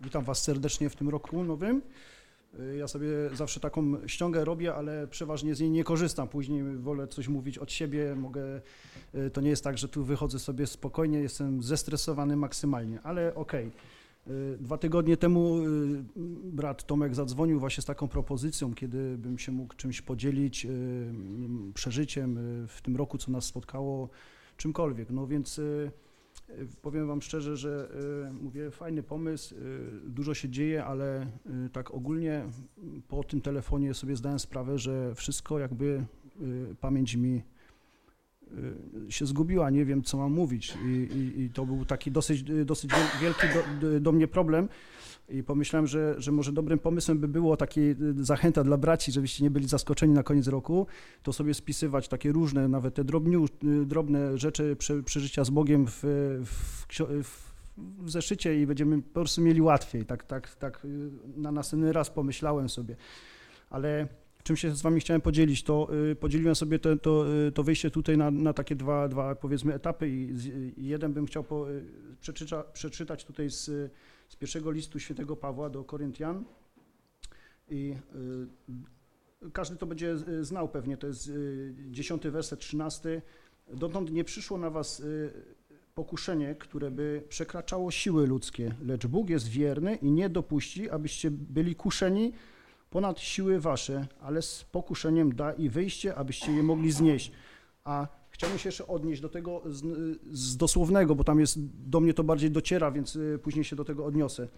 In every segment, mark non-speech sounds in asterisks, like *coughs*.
Witam Was serdecznie w tym roku nowym. Y, Ja sobie zawsze taką ściągę robię, ale przeważnie z niej nie korzystam. Później wolę coś mówić od siebie. Mogę, y, to nie jest tak, że tu wychodzę sobie spokojnie, jestem zestresowany maksymalnie, ale okej. Y, Dwa tygodnie temu y, brat Tomek zadzwonił właśnie z taką propozycją, kiedy bym się mógł czymś podzielić, przeżyciem w tym roku, co nas spotkało, czymkolwiek. No więc powiem Wam szczerze, że y, mówię, fajny pomysł, y, dużo się dzieje, ale y, tak ogólnie po tym telefonie sobie zdałem sprawę, że wszystko jakby pamięć mi się zgubiła, nie wiem co mam mówić. I, i, i to był taki dosyć, dosyć wiel- wielki do- do mnie problem i pomyślałem, że, że może dobrym pomysłem by było taki y, zachęta dla braci, żebyście nie byli zaskoczeni na koniec roku, to sobie spisywać takie różne, nawet te drobniu, y, drobne rzeczy, prze, przeżycia z Bogiem w, w, w, w zeszycie i będziemy po prostu mieli łatwiej. Tak, tak, tak y, na następny raz pomyślałem sobie. Ale czym się z wami chciałem podzielić, to podzieliłem sobie to, to, wyjście tutaj na, na takie dwa, dwa powiedzmy etapy i, jeden bym chciał po, przeczyta, przeczytać tutaj z, z pierwszego listu świętego Pawła do Koryntian i y, każdy to będzie y, znał pewnie, to jest y, dziesiąty werset, trzynasty. Dotąd nie przyszło na was pokuszenie, które by przekraczało siły ludzkie, lecz Bóg jest wierny i nie dopuści, abyście byli kuszeni ponad siły wasze, ale z pokuszeniem da i wyjście, abyście je mogli znieść. A chciałbym się jeszcze odnieść do tego z, z dosłownego, bo tam jest, do mnie to bardziej dociera, więc y, później się do tego odniosę.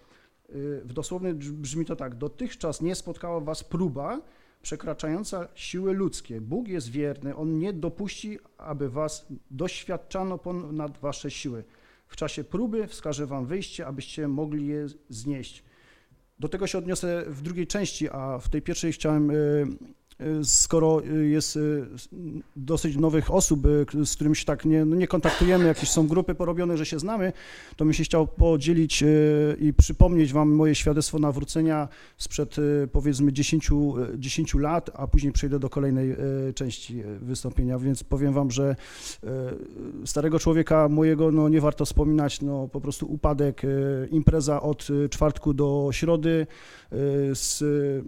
Y, W dosłownym brz- brzmi to tak, dotychczas nie spotkała was próba przekraczająca siły ludzkie. Bóg jest wierny, On nie dopuści, aby was doświadczano ponad wasze siły. W czasie próby wskaże wam wyjście, abyście mogli je znieść. Do tego się odniosę w drugiej części, a w tej pierwszej chciałem, y, skoro y, jest y, dosyć nowych osób, y, z którymi się tak nie, no nie kontaktujemy, jakieś są grupy porobione, że się znamy, to bym się chciał podzielić y, i przypomnieć Wam moje świadectwo nawrócenia sprzed y, powiedzmy 10, y, 10 lat, a później przejdę do kolejnej y, części y, wystąpienia, więc powiem Wam, że y, starego człowieka mojego no, nie warto wspominać, no po prostu upadek, y, impreza od y, czwartku do środy, y, z, y,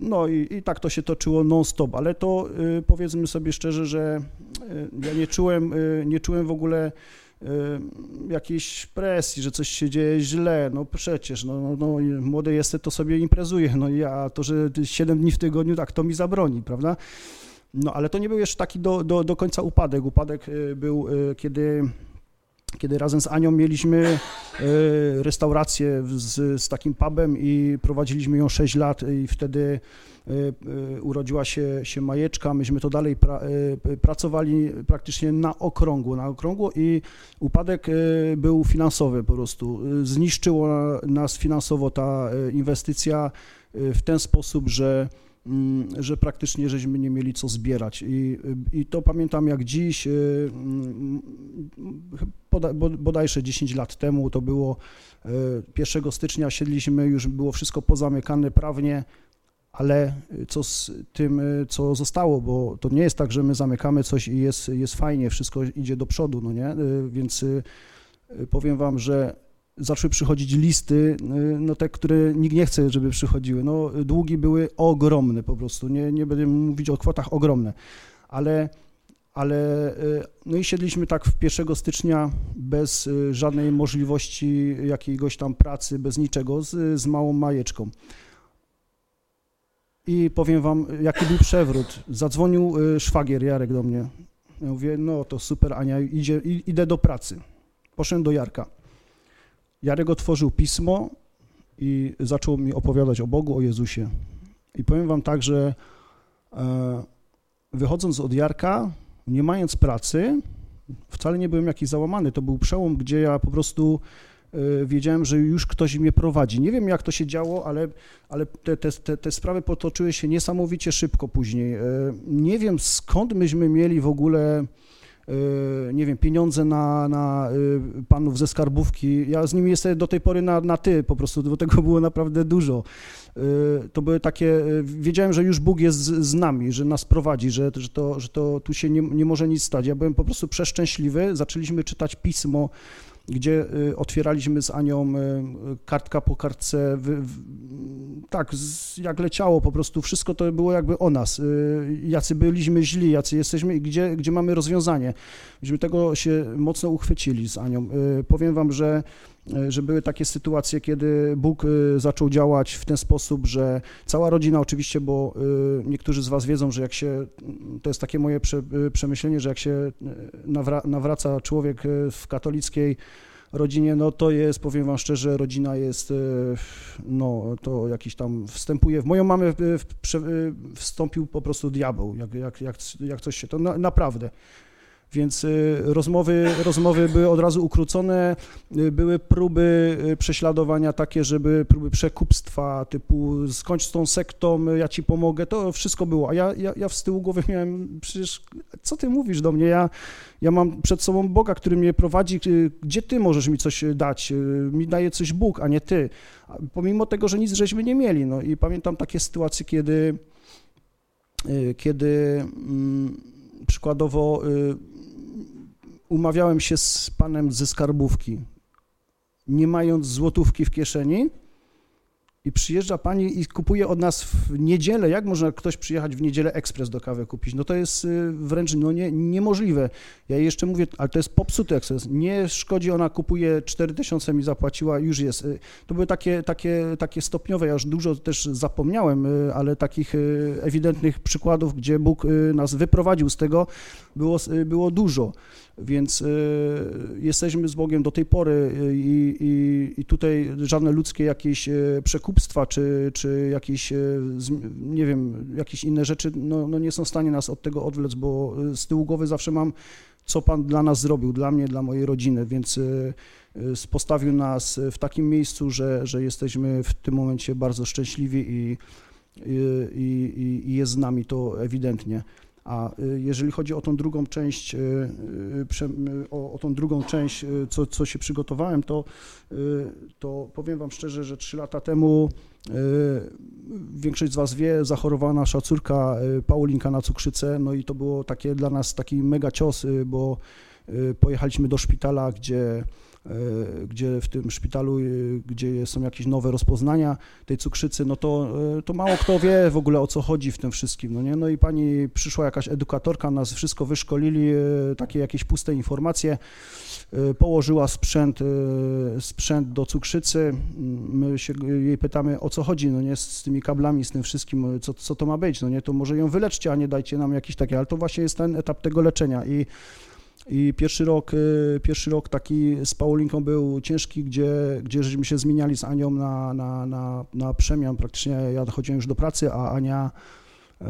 no i, i tak to się toczyło non-stop, ale to y, powiedzmy sobie szczerze, że y, ja nie czułem, y, nie czułem w ogóle jakiejś presji, że coś się dzieje źle, no przecież, no, no, no młody jestem, to sobie imprezuję, no ja to, że 7 dni w tygodniu, tak to mi zabroni, prawda? No ale to nie był jeszcze taki do, do, do końca upadek. Upadek był, kiedy, kiedy razem z Anią mieliśmy restaurację z, z takim pubem i prowadziliśmy ją 6 lat i wtedy urodziła się, się Majeczka, myśmy to dalej pra, y, pracowali praktycznie na okrągło, na okrągło i upadek y, był finansowy po prostu. Y, Zniszczyło nas finansowo ta y, inwestycja y, w ten sposób, że mm, że praktycznie żeśmy nie mieli co zbierać. I, i to pamiętam jak dziś, y, mm, bodajże 10 lat temu, to było y, 1 stycznia, siedliśmy, już było wszystko pozamykane prawnie, ale co z tym, y, co zostało, bo to nie jest tak, że my zamykamy coś i jest, jest fajnie, wszystko idzie do przodu, no nie? Y, Więc y, y, powiem wam, że zaczęły przychodzić listy, y, no te, które nikt nie chce, żeby przychodziły. No, długi były ogromne po prostu, nie, nie będę mówić o kwotach ogromne, ale, ale y, no i siedliśmy tak w 1 stycznia bez y, żadnej możliwości jakiegoś tam pracy, bez niczego, z, z małą majeczką. I powiem wam, jaki był przewrót. Zadzwonił y, szwagier Jarek do mnie. Ja mówię, no to super Ania, idzie, idę do pracy. Poszedłem do Jarka. Jarek otworzył pismo i zaczął mi opowiadać o Bogu, o Jezusie. I powiem wam tak, że e, wychodząc od Jarka, nie mając pracy, wcale nie byłem jakiś załamany. To był przełom, gdzie ja po prostu wiedziałem, że już ktoś mnie prowadzi. Nie wiem, jak to się działo, ale, ale te, te, te, sprawy potoczyły się niesamowicie szybko później. E, nie wiem, skąd myśmy mieli w ogóle y, nie wiem, pieniądze na, na panów ze skarbówki. Ja z nimi jestem do tej pory na, na ty, po prostu, bo tego było naprawdę dużo. To były takie, wiedziałem, że już Bóg jest z, z nami, że nas prowadzi, że, że, to, że to tu się nie, nie może nic stać. Ja byłem po prostu przeszczęśliwy, zaczęliśmy czytać pismo, gdzie y, otwieraliśmy z Anią y, kartka po kartce, tak, jak leciało po prostu, wszystko to było jakby o nas, y, jacy byliśmy źli, jacy jesteśmy i gdzie, gdzie mamy rozwiązanie. Myśmy tego się mocno uchwycili z Anią. Powiem wam, że, że były takie sytuacje, kiedy Bóg y, zaczął działać w ten sposób, że cała rodzina oczywiście, bo y, niektórzy z was wiedzą, że jak się, to jest takie moje prze, przemyślenie, że jak się nawra, nawraca człowiek w katolickiej rodzinie, no to jest, powiem wam szczerze, rodzina jest, no to jakiś tam wstępuje, w moją mamę wstąpił po prostu diabeł, jak, jak, jak, jak coś się, to na, naprawdę. Więc y, rozmowy, rozmowy były od razu ukrócone, y, były próby y, prześladowania takie, żeby próby przekupstwa typu skończ z tą sektą, ja ci pomogę, to wszystko było. A ja, ja, ja z tyłu głowy miałem, przecież co ty mówisz do mnie, ja, ja mam przed sobą Boga, który mnie prowadzi, gdzie ty możesz mi coś dać, mi daje coś Bóg, a nie ty. Pomimo tego, że nic żeśmy nie mieli, no i pamiętam takie sytuacje, kiedy, kiedy mm, przykładowo umawiałem się z panem ze skarbówki, nie mając złotówki w kieszeni i przyjeżdża pani i kupuje od nas w niedzielę, jak można ktoś przyjechać w niedzielę ekspres do kawy kupić? No to jest y, wręcz no nie, niemożliwe. Ja jeszcze mówię, ale to jest popsuty ekspres, nie szkodzi, ona kupuje 4000 mi zapłaciła, już jest. Y, To były takie, takie, takie stopniowe, ja już dużo też zapomniałem, y, ale takich ewidentnych przykładów, gdzie Bóg nas wyprowadził z tego, było, było dużo. Więc y, jesteśmy z Bogiem do tej pory y, i, i, i tutaj żadne ludzkie jakieś y, przekupstwa czy, czy jakieś, nie wiem, jakieś inne rzeczy no, no nie są w stanie nas od tego odwlec, bo z tyłu głowy zawsze mam, co Pan dla nas zrobił, dla mnie, dla mojej rodziny, więc postawił nas w takim miejscu, że, że jesteśmy w tym momencie bardzo szczęśliwi i, i, i, i jest z nami to ewidentnie. A y, jeżeli chodzi o tą drugą część, y, y, o, o tą drugą część, co, co się przygotowałem, to, to powiem Wam szczerze, że trzy lata temu większość z Was wie, zachorowała nasza córka Paulinka na cukrzycę, no i to było takie dla nas taki mega cios, bo pojechaliśmy do szpitala, gdzie gdzie w tym szpitalu, y, gdzie są jakieś nowe rozpoznania tej cukrzycy, no to, y, to mało kto wie w ogóle o co chodzi w tym wszystkim, no nie? No i pani przyszła jakaś edukatorka, nas wszystko wyszkolili, takie jakieś puste informacje, położyła sprzęt, sprzęt do cukrzycy, my się jej pytamy o co chodzi, no nie, z tymi kablami, z tym wszystkim, co, co to ma być, no nie, to może ją wyleczcie, a nie dajcie nam jakieś takie, ale to właśnie jest ten etap tego leczenia i i pierwszy rok, y, pierwszy rok taki z Paulinką był ciężki, gdzie, gdzie żeśmy się zmieniali z Anią na, na, na, na przemian. Praktycznie ja dochodziłem już do pracy, a Ania e,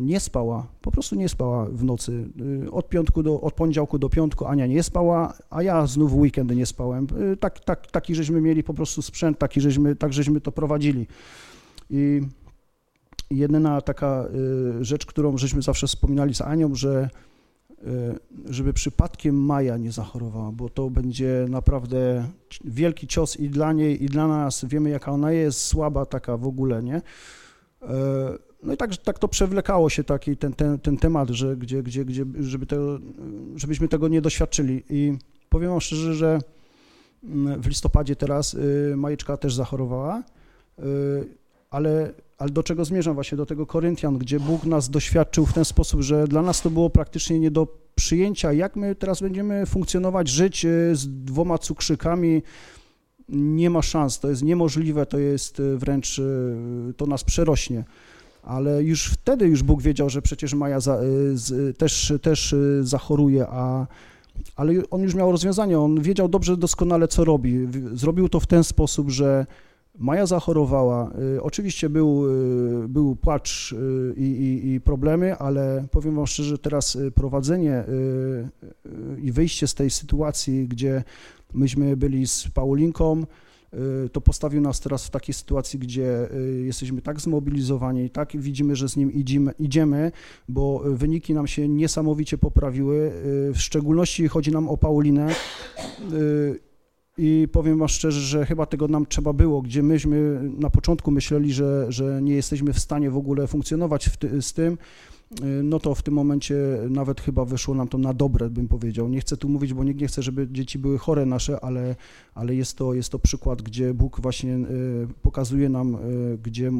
nie spała, po prostu nie spała w nocy. Y, Od piątku do, od poniedziałku do piątku Ania nie spała, a ja znów w weekendy nie spałem. Y, Tak, tak, taki żeśmy mieli po prostu sprzęt, taki żeśmy, tak żeśmy to prowadzili. I jedyna taka y, rzecz, którą żeśmy zawsze wspominali z Anią, że y, żeby przypadkiem Maja nie zachorowała, bo to będzie naprawdę wielki cios i dla niej, i dla nas. Wiemy, jaka ona jest, słaba taka w ogóle, nie? E, No i tak, tak to przewlekało się taki ten, ten, ten temat, że gdzie, gdzie, gdzie, żeby żebyśmy tego nie doświadczyli. I powiem wam szczerze, że mm, w listopadzie teraz y, Majeczka też zachorowała, y, ale, ale do czego zmierzam właśnie? Do tego Koryntian, gdzie Bóg nas doświadczył w ten sposób, że dla nas to było praktycznie nie do przyjęcia, jak my teraz będziemy funkcjonować, żyć y, z dwoma cukrzykami, nie ma szans, to jest niemożliwe, to jest y, wręcz, y, to nas przerośnie. Ale już wtedy już Bóg wiedział, że przecież Maja za, z, też, też zachoruje, a, ale on już miał rozwiązanie, on wiedział dobrze, doskonale co robi. Zrobił to w ten sposób, że Maja zachorowała. Y, Oczywiście był, y, był płacz y, i, i, i problemy, ale powiem Wam szczerze, teraz prowadzenie i wyjście z tej sytuacji, gdzie myśmy byli z Paulinką, to postawił nas teraz w takiej sytuacji, gdzie jesteśmy tak zmobilizowani, tak widzimy, że z nim idziemy, idziemy, bo wyniki nam się niesamowicie poprawiły. W szczególności chodzi nam o Paulinę. I powiem Wam szczerze, że chyba tego nam trzeba było, gdzie myśmy na początku myśleli, że, że nie jesteśmy w stanie w ogóle funkcjonować ty, z tym, no to w tym momencie nawet chyba wyszło nam to na dobre, bym powiedział. Nie chcę tu mówić, bo nikt nie chce, żeby dzieci były chore nasze, ale, ale jest, to, jest to przykład, gdzie Bóg właśnie e, pokazuje nam, e, gdzie,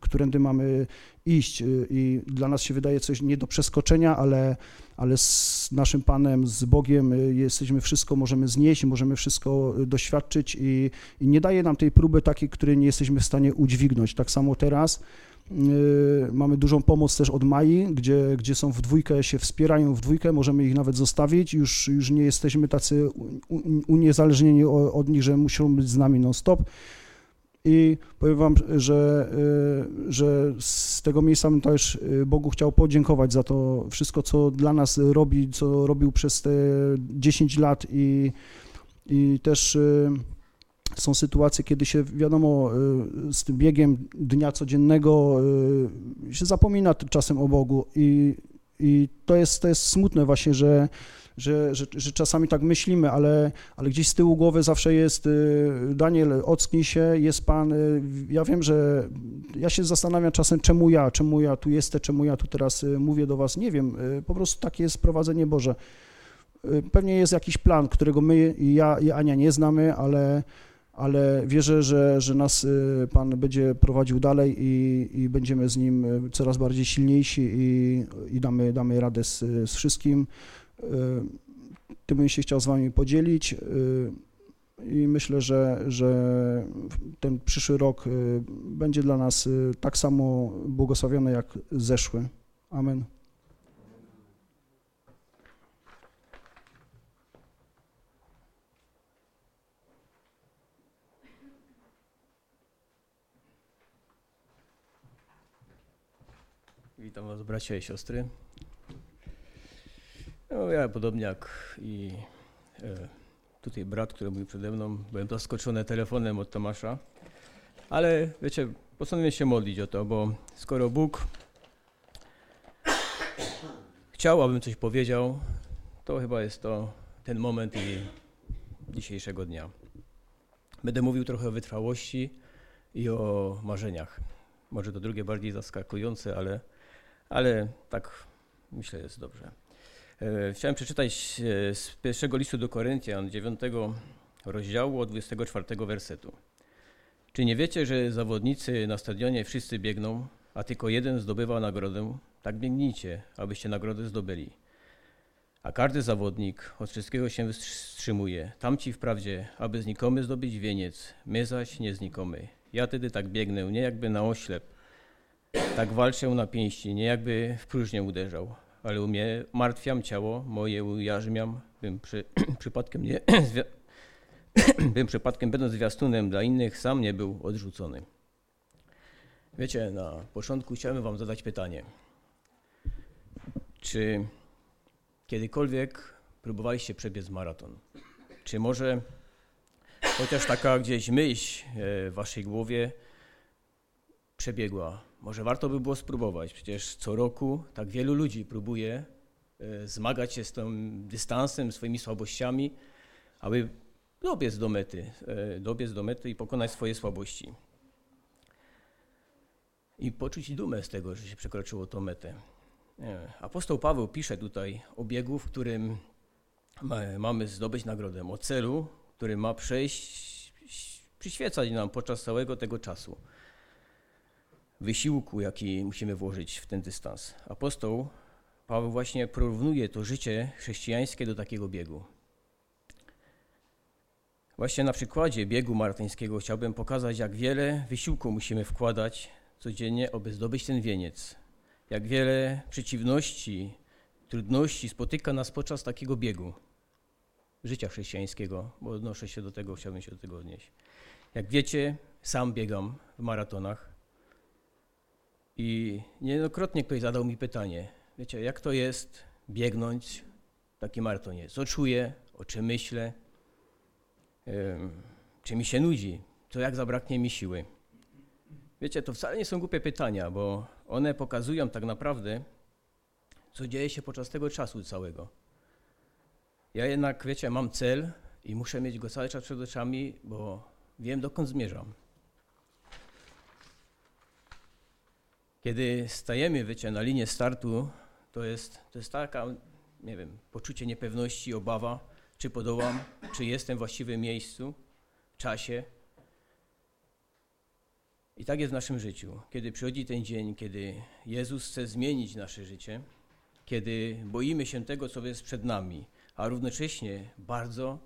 którędy mamy iść i dla nas się wydaje coś nie do przeskoczenia, ale, ale z naszym Panem, z Bogiem jesteśmy wszystko, możemy znieść, możemy wszystko doświadczyć i, i nie daje nam tej próby takiej, której nie jesteśmy w stanie udźwignąć. Tak samo teraz mamy dużą pomoc też od Mai, gdzie, gdzie są w dwójkę, się wspierają w dwójkę, możemy ich nawet zostawić, już, już nie jesteśmy tacy uniezależnieni od nich, że muszą być z nami non-stop. I powiem Wam, że, yy, że z tego miejsca bym też yy, Bogu chciał podziękować za to wszystko, co dla nas robi, co robił przez te 10 lat i, i też są sytuacje, kiedy się, wiadomo, y, z tym biegiem dnia codziennego y, się zapomina czasem o Bogu i, i to, jest, to jest smutne właśnie, że, że, że, że, czasami tak myślimy, ale, ale gdzieś z tyłu głowy zawsze jest y, Daniel, ocknij się, jest Pan. Ja wiem, że ja się zastanawiam czasem, czemu ja, czemu ja tu jestem, czemu ja tu teraz mówię do Was, nie wiem, po prostu takie jest prowadzenie Boże. Pewnie jest jakiś plan, którego my ja i Ania nie znamy, ale, ale wierzę, że, że nas y, Pan będzie prowadził dalej i, i będziemy z Nim y, coraz bardziej silniejsi i, i damy, damy radę z, z wszystkim. Y, tym bym się chciał z Wami podzielić i myślę, że, że ten przyszły rok będzie dla nas tak samo błogosławiony jak zeszły. Amen. Witam Was, bracia i siostry. No, ja podobnie jak i e, tutaj brat, który mówił przede mną, byłem zaskoczony telefonem od Tomasza, ale wiecie, postanowiłem się modlić o to, bo skoro Bóg chciał, abym coś powiedział, to chyba jest to ten moment i dzisiejszego dnia. Będę mówił trochę o wytrwałości i o marzeniach. Może to drugie bardziej zaskakujące, ale ale tak myślę jest dobrze. E, chciałem przeczytać e, z pierwszego listu do Koryntian, 9 rozdziału od 24 wersetu. Czy nie wiecie, że zawodnicy na stadionie wszyscy biegną, a tylko jeden zdobywa nagrodę? Tak biegnijcie, abyście nagrodę zdobyli. A każdy zawodnik od wszystkiego się wstrzymuje. Tamci wprawdzie, aby znikomy zdobyć wieniec, my zaś nie znikomy. Ja tedy tak biegnę, nie jakby na oślep, tak walczę na pięści, nie jakby w próżnię uderzał, ale umie martwiam ciało moje, ujarzmiam, bym przy, *clears throat* przypadkiem nie, *clears throat* *clears throat* bym przypadkiem będąc zwiastunem dla innych, sam nie był odrzucony. Wiecie, na początku chciałem wam zadać pytanie. Czy kiedykolwiek próbowaliście przebiec maraton? Czy może chociaż taka gdzieś myśl e, w waszej głowie przebiegła może warto by było spróbować. Przecież co roku tak wielu ludzi próbuje e, zmagać się z tym dystansem, swoimi słabościami, aby dobiec do mety, e, dobiec do mety i pokonać swoje słabości. I poczuć dumę z tego, że się przekroczyło tą metę. Apostoł Paweł pisze tutaj o biegu, w którym mamy zdobyć nagrodę, o celu, który ma przejść, przyświecać nam podczas całego tego czasu wysiłku, jaki musimy włożyć w ten dystans. Apostoł Paweł właśnie porównuje to życie chrześcijańskie do takiego biegu. Właśnie na przykładzie biegu martyńskiego chciałbym pokazać, jak wiele wysiłku musimy wkładać codziennie, aby zdobyć ten wieniec. Jak wiele przeciwności, trudności spotyka nas podczas takiego biegu życia chrześcijańskiego, bo odnoszę się do tego, chciałbym się do tego odnieść. Jak wiecie, sam biegam w maratonach i niejednokrotnie ktoś zadał mi pytanie, wiecie, jak to jest biegnąć taki maratonie? Co czuję, o czym myślę? Czy mi się nudzi? To jak zabraknie mi siły? Wiecie, to wcale nie są głupie pytania, bo one pokazują tak naprawdę, co dzieje się podczas tego czasu całego. Ja jednak, wiecie, mam cel i muszę mieć go cały czas przed oczami, bo wiem, dokąd zmierzam. Kiedy stajemy, wiecie, na linię startu, to jest, to jest taka, nie wiem, poczucie niepewności, obawa, czy podołam, czy jestem w właściwym miejscu, czasie. I tak jest w naszym życiu. Kiedy przychodzi ten dzień, kiedy Jezus chce zmienić nasze życie, kiedy boimy się tego, co jest przed nami, a równocześnie bardzo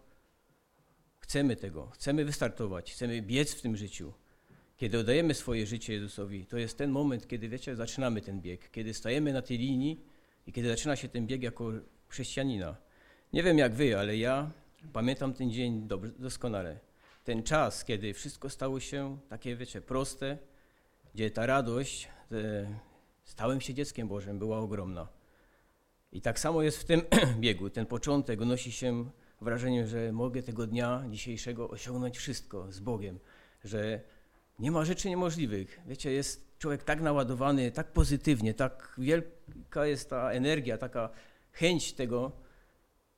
chcemy tego, chcemy wystartować, chcemy biec w tym życiu. Kiedy oddajemy swoje życie Jezusowi, to jest ten moment, kiedy wiecie, zaczynamy ten bieg, kiedy stajemy na tej linii i kiedy zaczyna się ten bieg jako chrześcijanina. Nie wiem jak wy, ale ja pamiętam ten dzień dobrze, doskonale. Ten czas, kiedy wszystko stało się takie, wiecie, proste, gdzie ta radość, stałem się dzieckiem Bożym, była ogromna. I tak samo jest w tym *clears throat* biegu. Ten początek unosi się wrażeniem, że mogę tego dnia dzisiejszego osiągnąć wszystko z Bogiem, że nie ma rzeczy niemożliwych. Wiecie, jest człowiek tak naładowany, tak pozytywnie, tak wielka jest ta energia, taka chęć tego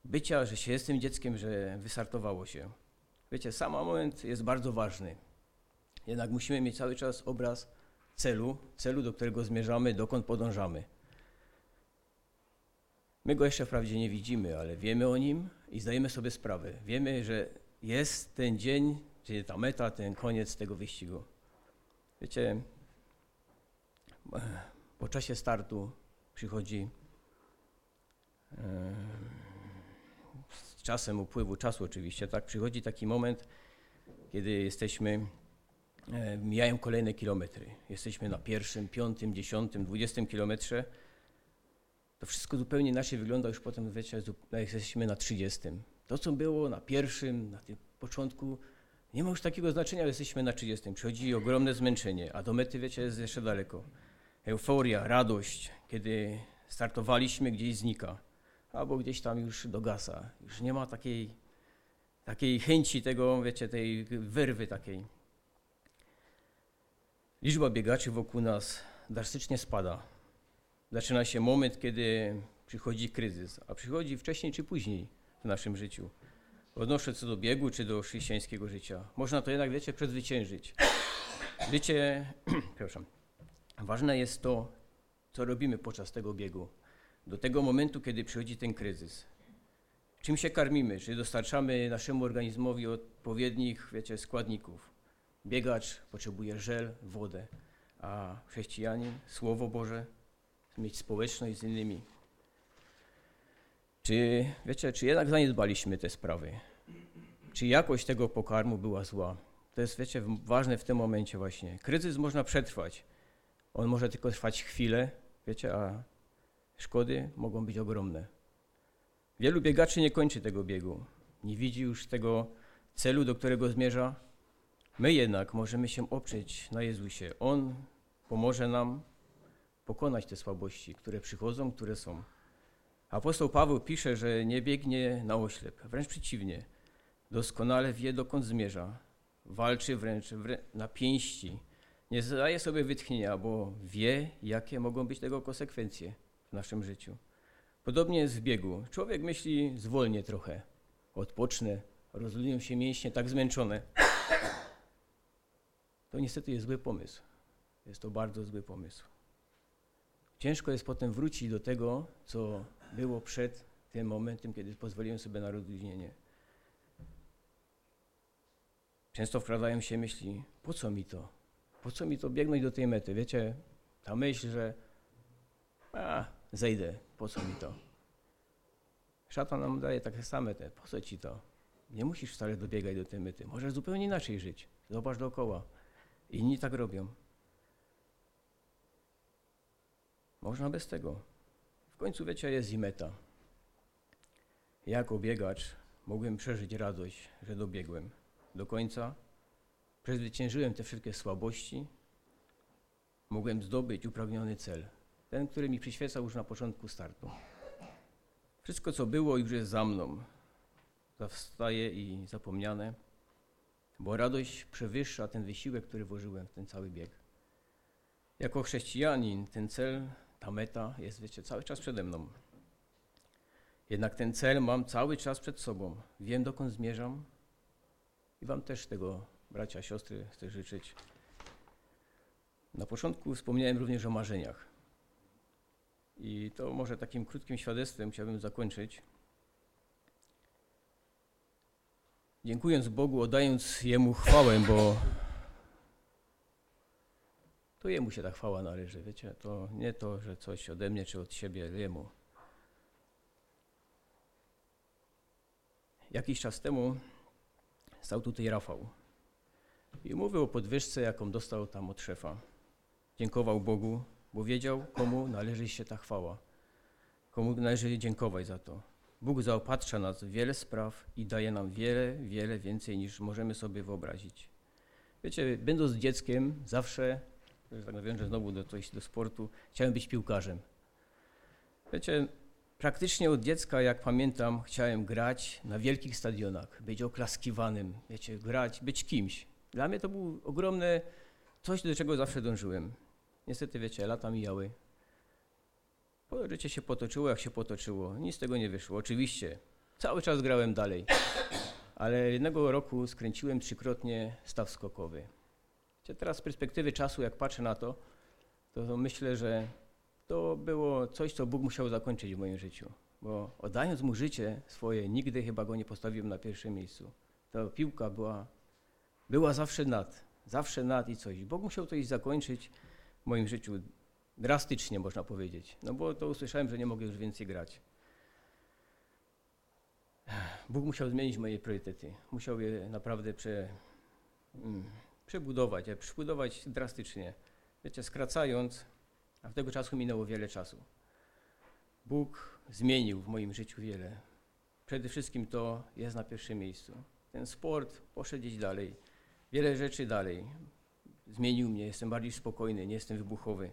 bycia, że się jestem dzieckiem, że wystartowało się. Wiecie, sam moment jest bardzo ważny. Jednak musimy mieć cały czas obraz celu, celu, do którego zmierzamy, dokąd podążamy. My go jeszcze wprawdzie nie widzimy, ale wiemy o nim i zdajemy sobie sprawę. Wiemy, że jest ten dzień, czyli ta meta, ten koniec tego wyścigu. Wiecie, po czasie startu przychodzi z czasem upływu czasu oczywiście, tak, przychodzi taki moment, kiedy jesteśmy, e, mijają kolejne kilometry. Jesteśmy na pierwszym, piątym, dziesiątym, dwudziestym kilometrze. To wszystko zupełnie inaczej wygląda już potem, wiecie, jesteśmy na trzydziestym. To, co było na pierwszym, na tym początku, nie ma już takiego znaczenia, ale jesteśmy na 30. Przychodzi ogromne zmęczenie, a do mety, wiecie, jest jeszcze daleko. Euforia, radość, kiedy startowaliśmy, gdzieś znika, albo gdzieś tam już dogasa. Już nie ma takiej, takiej chęci tego, wiecie, tej wyrwy takiej. Liczba biegaczy wokół nas drastycznie spada. Zaczyna się moment, kiedy przychodzi kryzys, a przychodzi wcześniej czy później w naszym życiu odnoszę co do biegu czy do chrześcijańskiego życia. Można to jednak, wiecie, przezwyciężyć. Wiecie, *clears throat* przepraszam, ważne jest to, co robimy podczas tego biegu. Do tego momentu, kiedy przychodzi ten kryzys. Czym się karmimy? Czy dostarczamy naszemu organizmowi odpowiednich, wiecie, składników? Biegacz potrzebuje żel, wodę, a chrześcijanin, Słowo Boże, mieć społeczność z innymi. Czy, wiecie, czy jednak zaniedbaliśmy te sprawy? Czy jakość tego pokarmu była zła? To jest, wiecie, ważne w tym momencie właśnie. Kryzys można przetrwać. On może tylko trwać chwilę, wiecie, a szkody mogą być ogromne. Wielu biegaczy nie kończy tego biegu. Nie widzi już tego celu, do którego zmierza. My jednak możemy się oprzeć na Jezusie. On pomoże nam pokonać te słabości, które przychodzą, które są. Apostoł Paweł pisze, że nie biegnie na oślep, wręcz przeciwnie. Doskonale wie, dokąd zmierza. Walczy wręcz na pięści. Nie zadaje sobie wytchnienia, bo wie, jakie mogą być tego konsekwencje w naszym życiu. Podobnie jest w biegu. Człowiek myśli, zwolnię trochę, odpocznę, rozludią się mięśnie tak zmęczone. *coughs* To niestety jest zły pomysł. Jest to bardzo zły pomysł. Ciężko jest potem wrócić do tego, co było przed tym momentem, kiedy pozwoliłem sobie na rozluźnienie. Często wkradają się myśli, po co mi to? Po co mi to biegnąć do tej mety? Wiecie, ta myśl, że a, zejdę, po co mi to? Szatan nam daje takie same te, po co ci to? Nie musisz wcale dobiegać do tej mety. Możesz zupełnie inaczej żyć. Zobacz dookoła. Inni tak robią. Można bez tego. Końcu wiecie, jest i meta. Jako biegacz mogłem przeżyć radość, że dobiegłem do końca. Przezwyciężyłem te wszystkie słabości. Mogłem zdobyć upragniony cel. Ten, który mi przyświecał już na początku startu. Wszystko, co było, już jest za mną. Zawstaje i zapomniane. bo radość przewyższa ten wysiłek, który włożyłem w ten cały bieg. Jako chrześcijanin ten cel, ta meta jest, wiecie, cały czas przede mną. Jednak ten cel mam cały czas przed sobą. Wiem, dokąd zmierzam i Wam też tego, bracia, siostry, chcę życzyć. Na początku wspomniałem również o marzeniach. I to może takim krótkim świadectwem chciałbym zakończyć. Dziękując Bogu, oddając Jemu chwałę, bo to Jemu się ta chwała należy, wiecie, to nie to, że coś ode mnie czy od siebie, Jemu. Jakiś czas temu stał tutaj Rafał i mówił o podwyżce, jaką dostał tam od szefa. Dziękował Bogu, bo wiedział, komu należy się ta chwała, komu należy dziękować za to. Bóg zaopatrza nas w wiele spraw i daje nam wiele, wiele więcej niż możemy sobie wyobrazić. Wiecie, będąc dzieckiem, zawsze, nawiążę znowu do, coś, do sportu, chciałem być piłkarzem. Wiecie, praktycznie od dziecka, jak pamiętam, chciałem grać na wielkich stadionach, być oklaskiwanym, wiecie, grać, być kimś. Dla mnie to było ogromne coś, do czego zawsze dążyłem. Niestety, wiecie, lata mijały. Życie się potoczyło, jak się potoczyło. Nic z tego nie wyszło. Oczywiście, cały czas grałem dalej. Ale jednego roku skręciłem trzykrotnie staw skokowy. Teraz z perspektywy czasu, jak patrzę na to, to myślę, że to było coś, co Bóg musiał zakończyć w moim życiu. Bo oddając mu życie swoje, nigdy chyba go nie postawiłem na pierwszym miejscu. Ta piłka była, była zawsze nad, zawsze nad i coś. Bóg musiał coś zakończyć w moim życiu drastycznie, można powiedzieć. No bo to usłyszałem, że nie mogę już więcej grać. Bóg musiał zmienić moje priorytety. Musiał je naprawdę prze, mm, przebudować, je przebudować drastycznie. Wiecie, skracając, a w tego czasu minęło wiele czasu. Bóg zmienił w moim życiu wiele. Przede wszystkim to jest na pierwszym miejscu. Ten sport poszedł gdzieś dalej. Wiele rzeczy dalej. Zmienił mnie, jestem bardziej spokojny, nie jestem wybuchowy.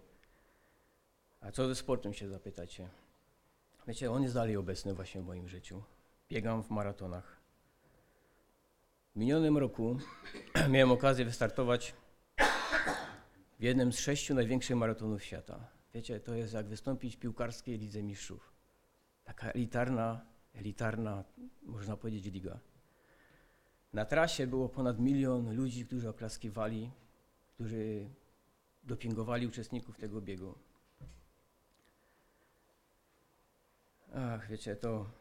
A co ze sportem się zapytacie? Wiecie, on jest dalej obecny właśnie w moim życiu. Biegam w maratonach. W minionym roku *clears throat* miałem okazję wystartować w jednym z sześciu największych maratonów świata. Wiecie, to jest jak wystąpić w piłkarskiej Lidze Mistrzów. Taka elitarna, elitarna, można powiedzieć, liga. Na trasie było ponad milion ludzi, którzy oklaskiwali, którzy dopingowali uczestników tego biegu. Ach, wiecie, to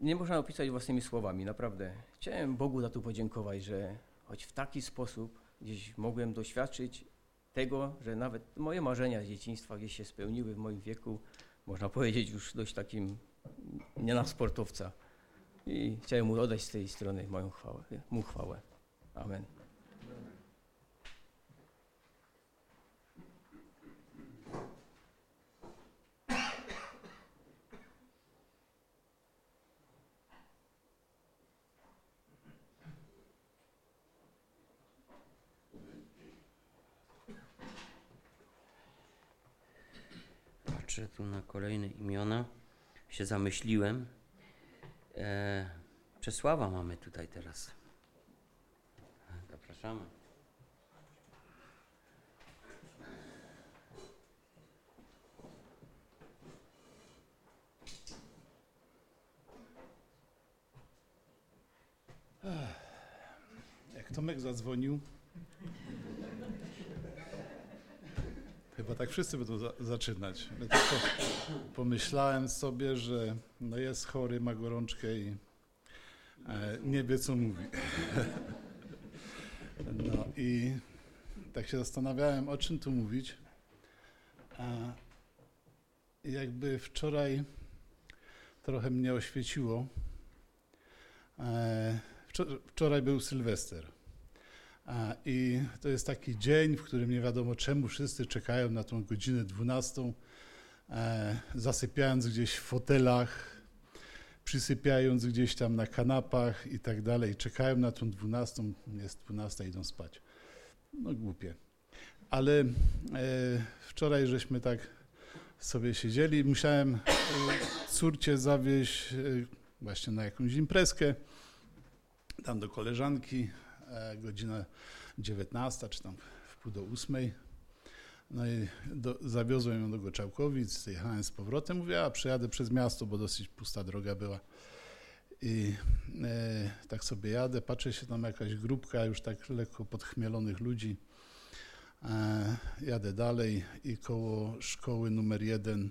nie można opisać własnymi słowami, naprawdę. Chciałem Bogu za to podziękować, że choć w taki sposób gdzieś mogłem doświadczyć tego, że nawet moje marzenia z dzieciństwa gdzieś się spełniły w moim wieku, można powiedzieć już dość takim nie na sportowca. I chciałem mu oddać z tej strony moją chwałę, mu chwałę. Amen. Patrzę tu na kolejne imiona. Się zamyśliłem. E, Czesława mamy tutaj teraz. Zapraszamy. Jak Tomek zadzwonił, chyba tak wszyscy będą za zaczynać. Ja pomyślałem sobie, że no jest chory, ma gorączkę i e, nie wie co mówi. *laughs* No i tak się zastanawiałem, o czym tu mówić. A jakby wczoraj trochę mnie oświeciło. E, wczor- wczoraj był Sylwester. I to jest taki dzień, w którym nie wiadomo czemu wszyscy czekają na tą godzinę 12, e, zasypiając gdzieś w fotelach, przysypiając gdzieś tam na kanapach i tak dalej. Czekają na tą 12, jest 12, idą spać. No głupie. Ale e, wczoraj żeśmy tak sobie siedzieli. Musiałem e, córcie zawieźć właśnie na jakąś imprezkę, tam do koleżanki, godzina 19 czy tam w pół do ósmej. No i do, zawiozłem ją do Goczałkowic, jechałem z powrotem, mówię, a przejadę przez miasto, bo dosyć pusta droga była. I e, tak sobie jadę, patrzę się tam jakaś grupka już tak lekko podchmielonych ludzi. E, jadę dalej i koło szkoły numer jeden,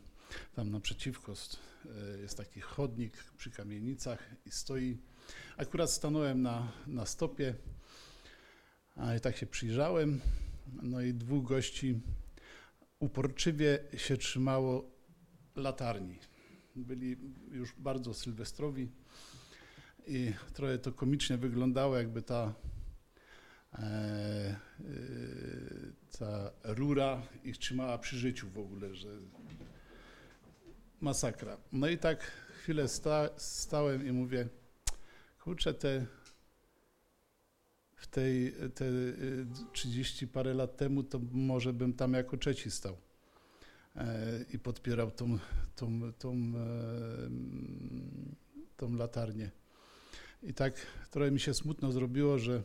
tam naprzeciwko e, jest taki chodnik przy kamienicach i stoi. Akurat stanąłem na, na stopie, i tak się przyjrzałem. No i dwóch gości uporczywie się trzymało latarni. Byli już bardzo sylwestrowi i trochę to komicznie wyglądało, jakby ta, e, e, ta rura ich trzymała przy życiu w ogóle, że masakra. No i tak chwilę sta, stałem i mówię, kurczę, te w tej te y, 30 parę lat temu, to może bym tam jako trzeci stał e, i podpierał tą, tą, tą, e, tą latarnię. I tak trochę mi się smutno zrobiło, że,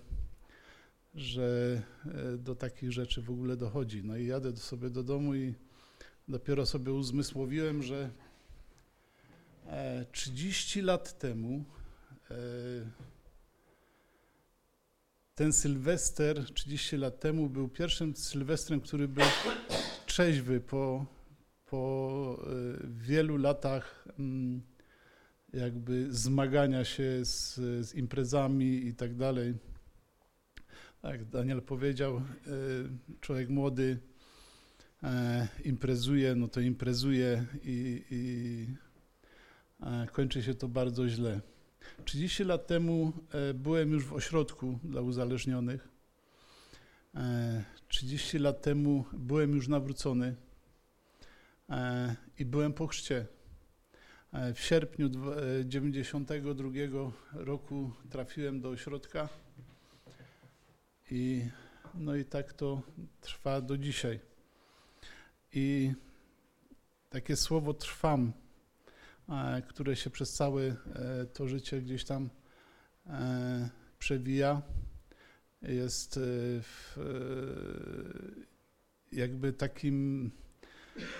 że e, do takich rzeczy w ogóle dochodzi. No i jadę sobie do domu i dopiero sobie uzmysłowiłem, że e, 30 lat temu ten Sylwester 30 lat temu był pierwszym Sylwestrem, który był trzeźwy po, po e, wielu latach mm, jakby zmagania się z, z imprezami i tak dalej. Tak, Daniel powiedział, e, człowiek młody e, imprezuje, no to imprezuje i, i kończy się to bardzo źle. 30 lat temu e, byłem już w ośrodku dla uzależnionych. E, 30 lat temu byłem już nawrócony e, i byłem po chrzcie. E, W sierpniu dwa- e, 92 roku trafiłem do ośrodka i no i tak to trwa do dzisiaj. I takie słowo trwam e, które się przez całe e, to życie gdzieś tam e, przewija, jest e, w, e, jakby takim,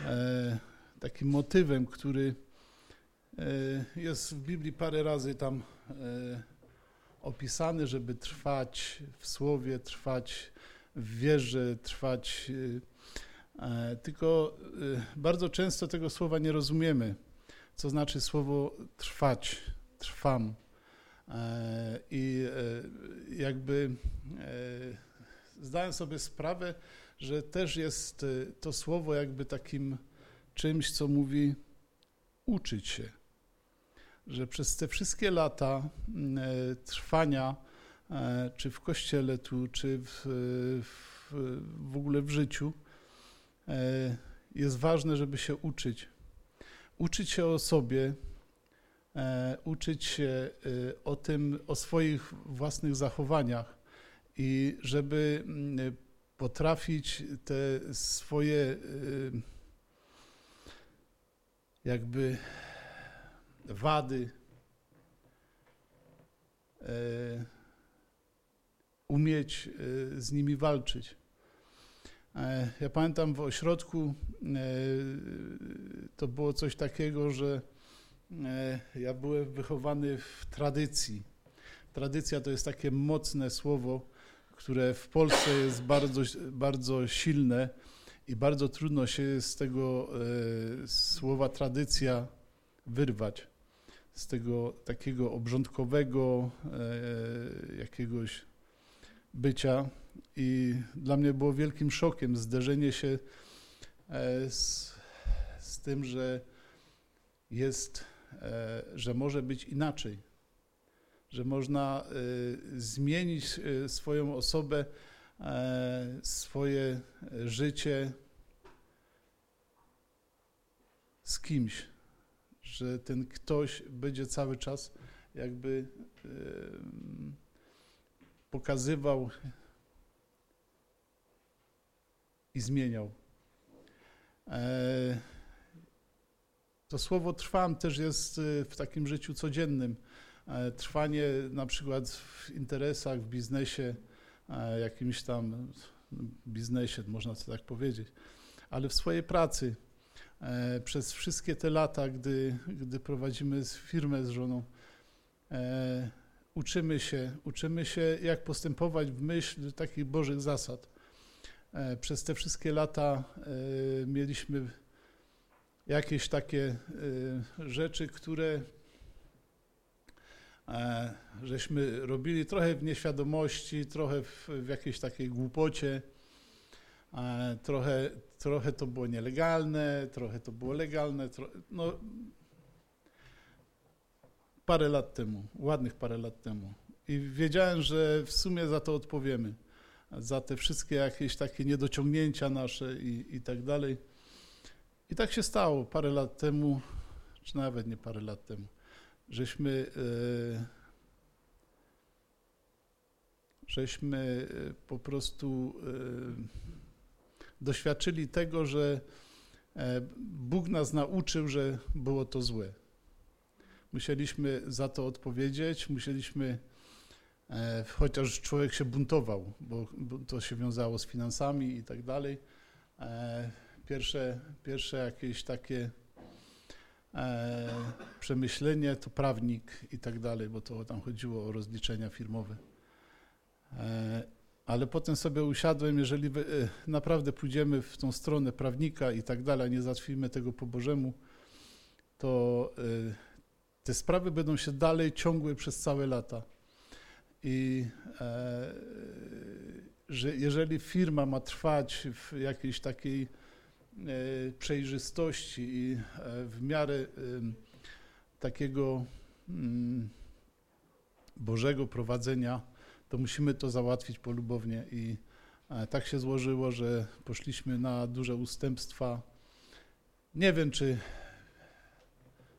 e, takim motywem, który e, jest w Biblii parę razy tam e, opisany, żeby trwać w słowie, trwać w wierze, trwać. e, e, Tylko e, bardzo często tego słowa nie rozumiemy co znaczy słowo trwać, trwam. E, I e, jakby e, zdałem sobie sprawę, że też jest to słowo jakby takim czymś, co mówi uczyć się. Że przez te wszystkie lata trwania, czy w kościele tu, czy w, w, w ogóle w życiu, jest ważne, żeby się uczyć uczyć się o sobie, e, uczyć się e, o tym, o swoich własnych zachowaniach i żeby mm, potrafić te swoje e, jakby wady e, umieć e, z nimi walczyć. E, Ja pamiętam w ośrodku e, to było coś takiego, że e, ja byłem wychowany w tradycji. Tradycja to jest takie mocne słowo, które w Polsce jest bardzo, bardzo silne i bardzo trudno się z tego słowa tradycja wyrwać. Z tego takiego obrządkowego jakiegoś bycia. I dla mnie było wielkim szokiem zderzenie się e, z, z tym, że jest, e, że może być inaczej, że można e, zmienić swoją osobę, swoje życie z kimś, że ten ktoś będzie cały czas jakby pokazywał i zmieniał. E, To słowo trwam też jest e, w takim życiu codziennym. e, trwanie na przykład w interesach, w biznesie, jakimś tam biznesie, można to tak powiedzieć, ale w swojej pracy. Przez wszystkie te lata, gdy, gdy prowadzimy firmę z żoną, uczymy się, uczymy się, jak postępować w myśl takich Bożych zasad. E, Przez te wszystkie lata e, mieliśmy jakieś takie e, rzeczy, które żeśmy robili trochę w nieświadomości, trochę w, jakiejś takiej głupocie. Trochę, trochę to było nielegalne, trochę to było legalne. No, parę lat temu, ładnych parę lat temu. I wiedziałem, że w sumie za to odpowiemy. Za te wszystkie jakieś takie niedociągnięcia nasze i, i tak dalej. I tak się stało parę lat temu, czy nawet nie parę lat temu, żeśmy, e, żeśmy e, po prostu e, doświadczyli tego, że Bóg nas nauczył, że było to złe. Musieliśmy za to odpowiedzieć, musieliśmy, chociaż człowiek się buntował, bo, to się wiązało z finansami i tak dalej. E, Pierwsze, pierwsze jakieś takie e, przemyślenie to prawnik i tak dalej, bo to tam chodziło o rozliczenia firmowe. E, ale potem sobie usiadłem, jeżeli e, naprawdę pójdziemy w tą stronę prawnika i tak dalej, nie załatwimy tego po Bożemu, to e, te sprawy będą się dalej ciągły przez całe lata. I e, że jeżeli firma ma trwać w jakiejś takiej e, przejrzystości i e, w miarę em, takiego mm, Bożego prowadzenia, to musimy to załatwić polubownie. I e, tak się złożyło, że poszliśmy na duże ustępstwa. Nie wiem, czy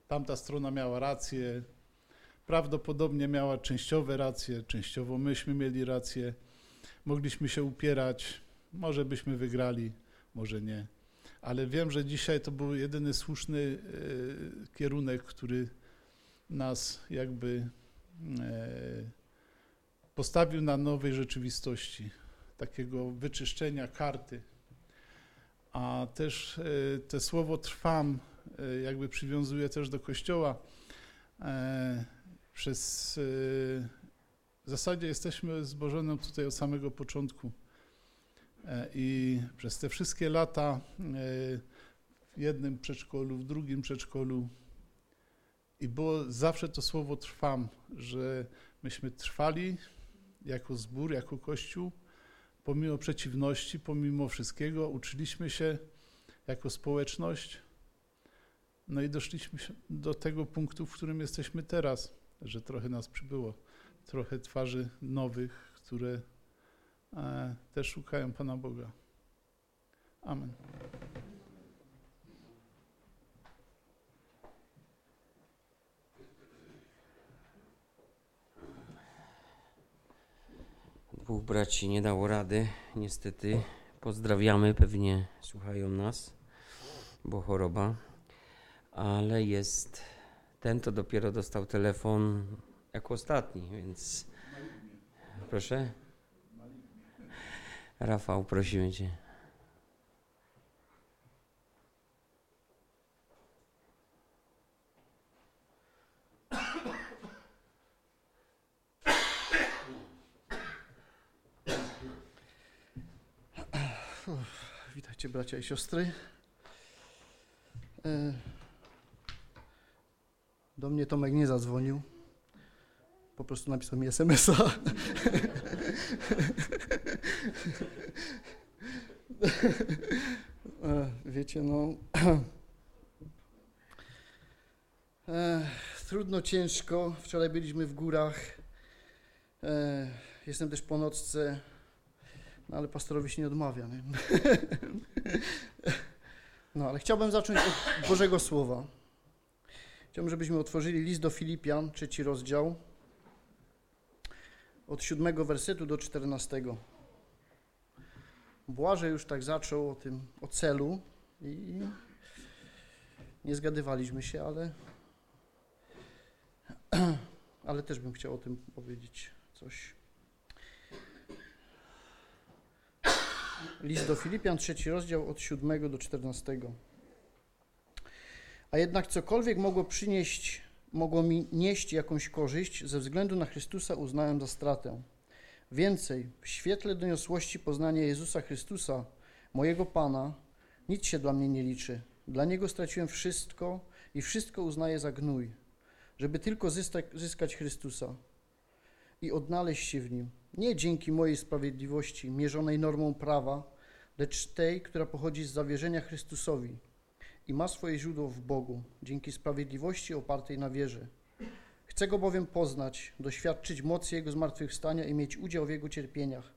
tamta strona miała rację. Prawdopodobnie miała częściowe racje, częściowo myśmy mieli rację. Mogliśmy się upierać, może byśmy wygrali, może nie. Ale wiem, że dzisiaj to był jedyny słuszny e, kierunek, który nas jakby e, postawił na nowej rzeczywistości, takiego wyczyszczenia karty. A też e, te słowo trwam e, jakby przywiązuje też do Kościoła. Przez e, w zasadzie jesteśmy zbożonym tutaj od samego początku. E, I przez te wszystkie lata e, w jednym przedszkolu, w drugim przedszkolu i było zawsze to słowo trwam, że myśmy trwali jako zbór, jako kościół, pomimo przeciwności, pomimo wszystkiego, uczyliśmy się jako społeczność. No i doszliśmy do tego punktu, w którym jesteśmy teraz, że trochę nas przybyło, trochę twarzy nowych, które e, też szukają Pana Boga. Amen. Dwóch braci nie dało rady, niestety. Pozdrawiamy, pewnie słuchają nas, bo choroba. Ale jest. Ten to dopiero dostał telefon jako ostatni, więc. Proszę? Rafał, prosimy cię. Witajcie bracia i siostry. Do mnie Tomek nie zadzwonił. Po prostu napisał mi SMS-a. *laughs* E, Wiecie, no. E, Trudno, ciężko. Wczoraj byliśmy w górach. E, Jestem też po nocce. No ale pastorowi się nie odmawia. Nie? *laughs* No ale chciałbym zacząć od Bożego Słowa. Chciałbym, żebyśmy otworzyli list do Filipian, trzeci rozdział, od siódmego wersetu do czternastego. Błażej już tak zaczął o tym, o celu i nie zgadywaliśmy się, ale *clears throat* ale też bym chciał o tym powiedzieć coś. List do Filipian, trzeci rozdział od 7 do 14. A jednak cokolwiek mogło przynieść, mogło mi nieść jakąś korzyść, ze względu na Chrystusa uznałem za stratę. Więcej, w świetle doniosłości poznania Jezusa Chrystusa, mojego Pana, nic się dla mnie nie liczy. Dla Niego straciłem wszystko i wszystko uznaję za gnój, żeby tylko zyskać, Chrystusa i odnaleźć się w Nim. Nie dzięki mojej sprawiedliwości, mierzonej normą prawa, lecz tej, która pochodzi z zawierzenia Chrystusowi i ma swoje źródło w Bogu, dzięki sprawiedliwości opartej na wierze. Chcę Go bowiem poznać, doświadczyć mocy Jego zmartwychwstania i mieć udział w Jego cierpieniach,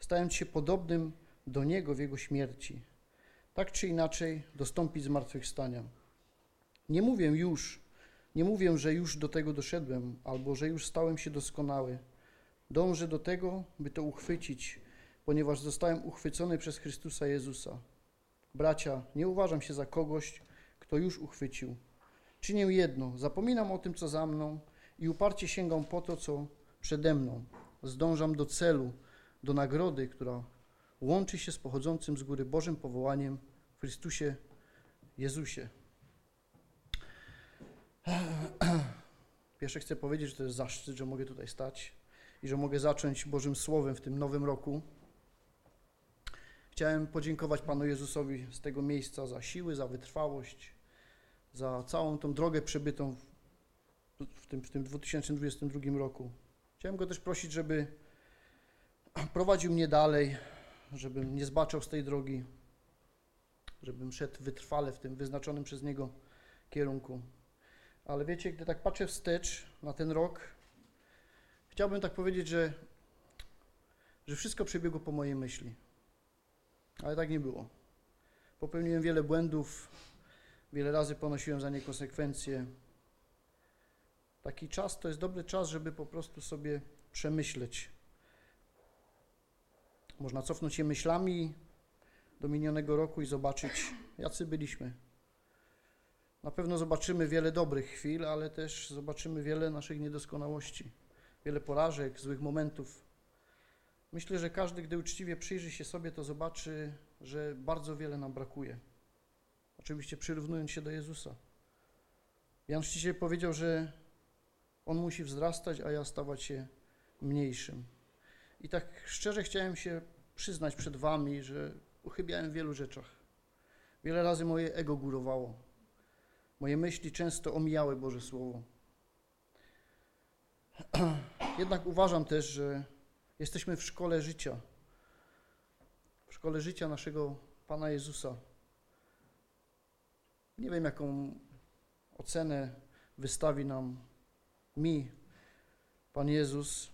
stając się podobnym do Niego w Jego śmierci. Tak czy inaczej dostąpić zmartwychwstania. Nie mówię już, nie mówię, że już do tego doszedłem, albo że już stałem się doskonały. Dążę do tego, by to uchwycić, ponieważ zostałem uchwycony przez Chrystusa Jezusa. Bracia, nie uważam się za kogoś, kto już uchwycił. Czynię jedno, zapominam o tym, co za mną i uparcie sięgam po to, co przede mną. Zdążam do celu, do nagrody, która łączy się z pochodzącym z góry Bożym powołaniem w Chrystusie Jezusie. Pierwsze chcę powiedzieć, że to jest zaszczyt, że mogę tutaj stać i że mogę zacząć Bożym Słowem w tym nowym roku. Chciałem podziękować Panu Jezusowi z tego miejsca za siły, za wytrwałość, za całą tą drogę przebytą w, tym, w tym 2022 roku. Chciałem Go też prosić, żeby prowadził mnie dalej, żebym nie zbaczał z tej drogi, żebym szedł wytrwale w tym wyznaczonym przez Niego kierunku. Ale wiecie, gdy tak patrzę wstecz na ten rok, chciałbym tak powiedzieć, że, że wszystko przebiegło po mojej myśli. Ale tak nie było. Popełniłem wiele błędów, wiele razy ponosiłem za nie konsekwencje. Taki czas to jest dobry czas, żeby po prostu sobie przemyśleć. Można cofnąć się myślami do minionego roku i zobaczyć, jacy byliśmy. Na pewno zobaczymy wiele dobrych chwil, ale też zobaczymy wiele naszych niedoskonałości, wiele porażek, złych momentów. Myślę, że każdy, gdy uczciwie przyjrzy się sobie, to zobaczy, że bardzo wiele nam brakuje. Oczywiście przyrównując się do Jezusa. Jan Chrzciciel powiedział, że On musi wzrastać, a ja stawać się mniejszym. I tak szczerze chciałem się przyznać przed Wami, że uchybiałem w wielu rzeczach. Wiele razy moje ego górowało. Moje myśli często omijały Boże Słowo. *clears throat* Jednak uważam też, że jesteśmy w szkole życia. W szkole życia naszego Pana Jezusa. Nie wiem, jaką ocenę wystawi nam mi Pan Jezus,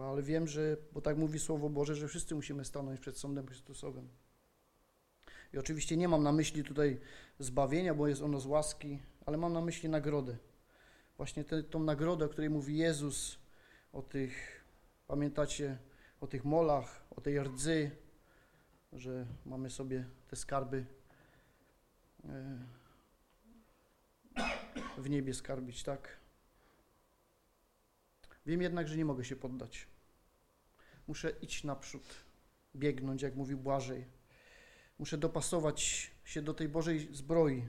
ale wiem, że, bo tak mówi Słowo Boże, że wszyscy musimy stanąć przed sądem Chrystusowym. I oczywiście nie mam na myśli tutaj zbawienia, bo jest ono z łaski, ale mam na myśli nagrodę. Właśnie tę nagrodę, o której mówi Jezus, o tych, pamiętacie, o tych molach, o tej rdzy, że mamy sobie te skarby e, w niebie skarbić, tak? Wiem jednak, że nie mogę się poddać. Muszę iść naprzód, biegnąć, jak mówił Błażej. Muszę dopasować się do tej Bożej zbroi.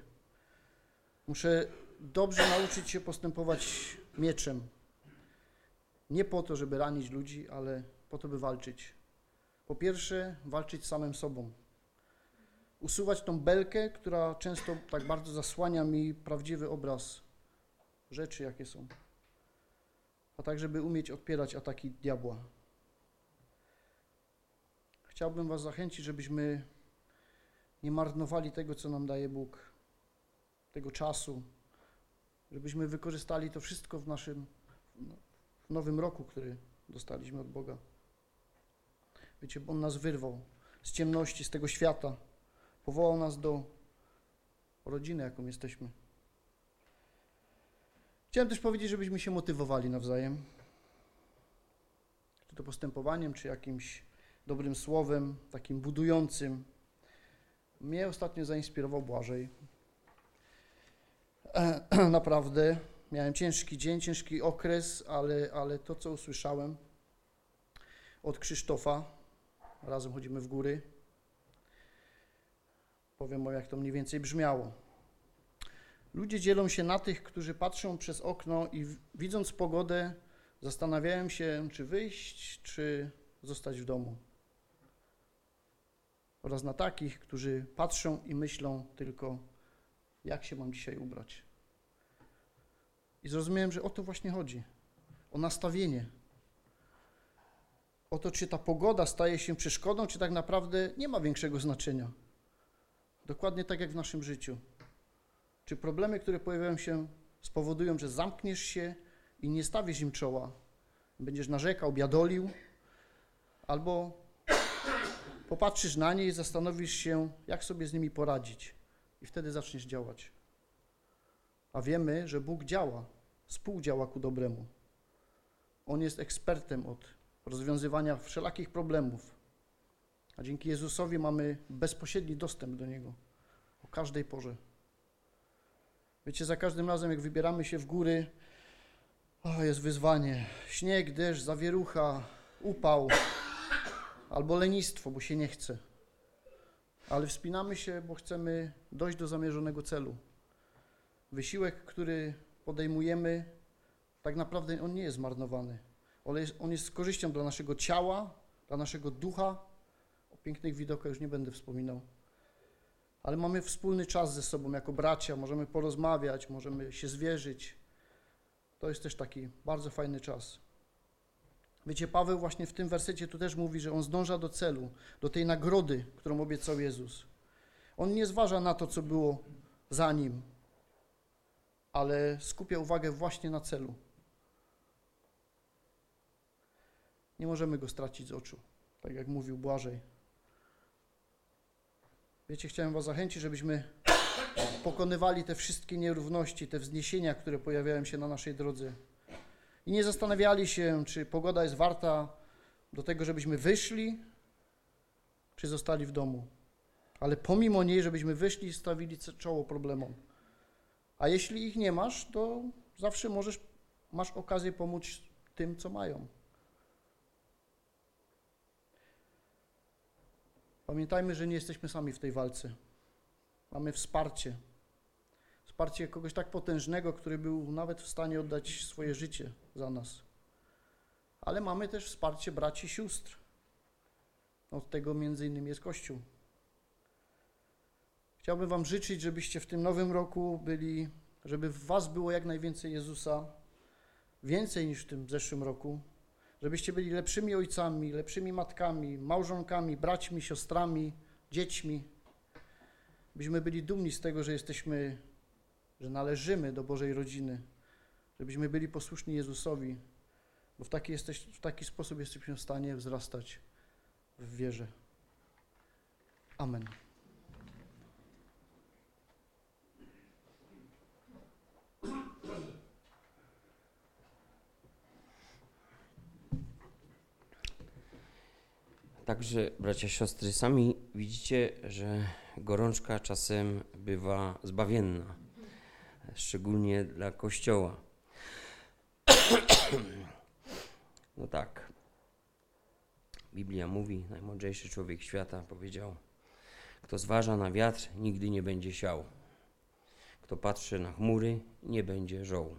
Muszę dobrze nauczyć się postępować mieczem. Nie po to, żeby ranić ludzi, ale po to, by walczyć. Po pierwsze, walczyć samym sobą. Usuwać tą belkę, która często tak bardzo zasłania mi prawdziwy obraz rzeczy, jakie są. A tak, żeby umieć odpierać ataki diabła. Chciałbym Was zachęcić, żebyśmy nie marnowali tego, co nam daje Bóg, tego czasu, żebyśmy wykorzystali to wszystko w naszym w nowym roku, który dostaliśmy od Boga. Wiecie, On nas wyrwał z ciemności, z tego świata, powołał nas do rodziny, jaką jesteśmy. Chciałem też powiedzieć, żebyśmy się motywowali nawzajem, czy to postępowaniem, czy jakimś dobrym słowem, takim budującym, mnie ostatnio zainspirował Błażej. E, *clears throat* naprawdę Miałem ciężki dzień, ciężki okres, ale, ale to, co usłyszałem od Krzysztofa, razem chodzimy w góry, powiem wam, jak to mniej więcej brzmiało. Ludzie dzielą się na tych, którzy patrzą przez okno i widząc pogodę, zastanawiają się, czy wyjść, czy zostać w domu. Oraz na takich, którzy patrzą i myślą tylko, jak się mam dzisiaj ubrać. I zrozumiałem, że o to właśnie chodzi. O nastawienie. O to, czy ta pogoda staje się przeszkodą, czy tak naprawdę nie ma większego znaczenia. Dokładnie tak jak w naszym życiu. Czy problemy, które pojawiają się, spowodują, że zamkniesz się i nie stawisz im czoła, będziesz narzekał, biadolił, albo popatrzysz na nie i zastanowisz się, jak sobie z nimi poradzić, i wtedy zaczniesz działać. A wiemy, że Bóg działa, współdziała ku dobremu. On jest ekspertem od rozwiązywania wszelakich problemów. A dzięki Jezusowi mamy bezpośredni dostęp do Niego o każdej porze. Wiecie, za każdym razem, jak wybieramy się w góry, o, jest wyzwanie. Śnieg, deszcz, zawierucha, upał albo lenistwo, bo się nie chce. Ale wspinamy się, bo chcemy dojść do zamierzonego celu. Wysiłek, który podejmujemy, tak naprawdę on nie jest zmarnowany. On jest, on jest z korzyścią dla naszego ciała, dla naszego ducha. O pięknych widokach już nie będę wspominał. Ale mamy wspólny czas ze sobą jako bracia, możemy porozmawiać, możemy się zwierzyć. To jest też taki bardzo fajny czas. Wiecie, Paweł właśnie w tym wersecie tu też mówi, że on zdąża do celu, do tej nagrody, którą obiecał Jezus. On nie zważa na to, co było za nim, ale skupia uwagę właśnie na celu. Nie możemy go stracić z oczu, tak jak mówił Błażej. Wiecie, chciałem Was zachęcić, żebyśmy pokonywali te wszystkie nierówności, te wzniesienia, które pojawiają się na naszej drodze. I nie zastanawiali się, czy pogoda jest warta do tego, żebyśmy wyszli, czy zostali w domu. Ale pomimo niej, żebyśmy wyszli i stawili czoło problemom. A jeśli ich nie masz, to zawsze możesz, masz okazję pomóc tym, co mają. Pamiętajmy, że nie jesteśmy sami w tej walce. Mamy wsparcie. Wsparcie kogoś tak potężnego, który był nawet w stanie oddać swoje życie za nas. Ale mamy też wsparcie braci i sióstr. Od tego między innymi jest Kościół. Chciałbym Wam życzyć, żebyście w tym nowym roku byli, żeby w Was było jak najwięcej Jezusa, więcej niż w tym zeszłym roku, żebyście byli lepszymi ojcami, lepszymi matkami, małżonkami, braćmi, siostrami, dziećmi. Byśmy byli dumni z tego, że jesteśmy, że należymy do Bożej rodziny, żebyśmy byli posłuszni Jezusowi, bo w taki, jesteś, w taki sposób jesteśmy w stanie wzrastać w wierze. Amen. Także, bracia, siostry, sami widzicie, że gorączka czasem bywa zbawienna, szczególnie dla Kościoła. *clears throat* No tak. Biblia mówi, najmądrzejszy człowiek świata powiedział, kto zważa na wiatr, nigdy nie będzie siał. Kto patrzy na chmury, nie będzie żoł.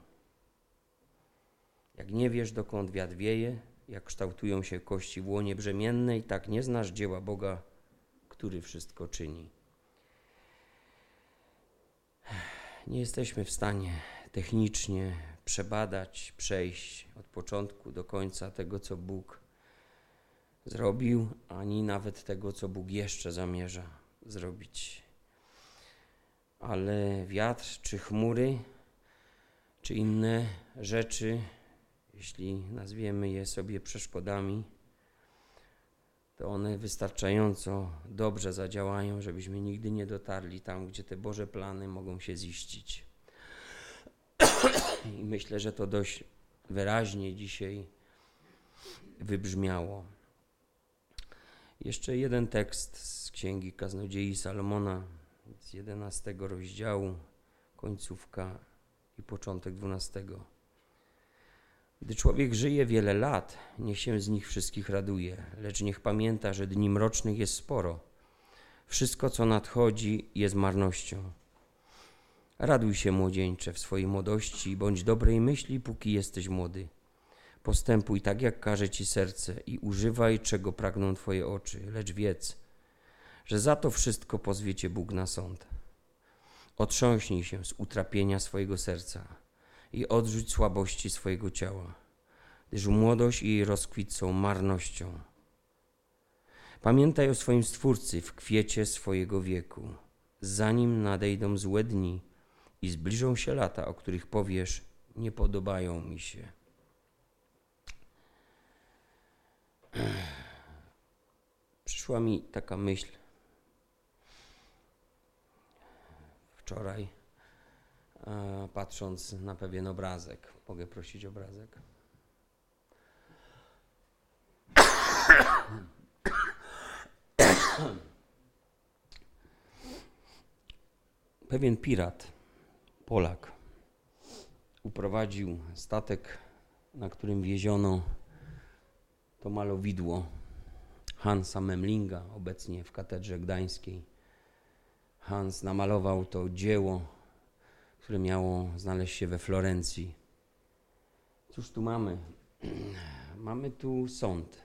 Jak nie wiesz, dokąd wiatr wieje, jak kształtują się kości w łonie brzemiennej, tak nie znasz dzieła Boga, który wszystko czyni. Nie jesteśmy w stanie technicznie przebadać, przejść od początku do końca tego, co Bóg zrobił, ani nawet tego, co Bóg jeszcze zamierza zrobić. Ale wiatr, czy chmury, czy inne rzeczy, jeśli nazwiemy je sobie przeszkodami, to one wystarczająco dobrze zadziałają, żebyśmy nigdy nie dotarli tam, gdzie te Boże plany mogą się ziścić. I myślę, że to dość wyraźnie dzisiaj wybrzmiało. Jeszcze jeden tekst z Księgi Kaznodziei Salomona z 11 rozdziału, końcówka i początek dwunastego. Gdy człowiek żyje wiele lat, niech się z nich wszystkich raduje, lecz niech pamięta, że dni mrocznych jest sporo. Wszystko, co nadchodzi, jest marnością. Raduj się, młodzieńcze, w swojej młodości i bądź dobrej myśli, póki jesteś młody. Postępuj tak, jak każe ci serce i używaj, czego pragną twoje oczy, lecz wiedz, że za to wszystko pozwie cię Bóg na sąd. Otrząśnij się z utrapienia swojego serca i odrzuć słabości swojego ciała, gdyż młodość i jej rozkwit są marnością. Pamiętaj o swoim Stwórcy w kwiecie swojego wieku, zanim nadejdą złe dni i zbliżą się lata, o których powiesz, nie podobają mi się. *clears throat* Przyszła mi taka myśl wczoraj, patrząc na pewien obrazek. Mogę prosić obrazek? *coughs* Pewien pirat, Polak, uprowadził statek, na którym wieziono to malowidło Hansa Memlinga, obecnie w katedrze gdańskiej. Hans namalował to dzieło, które miało znaleźć się we Florencji. Cóż tu mamy? *clears throat* Mamy tu sąd.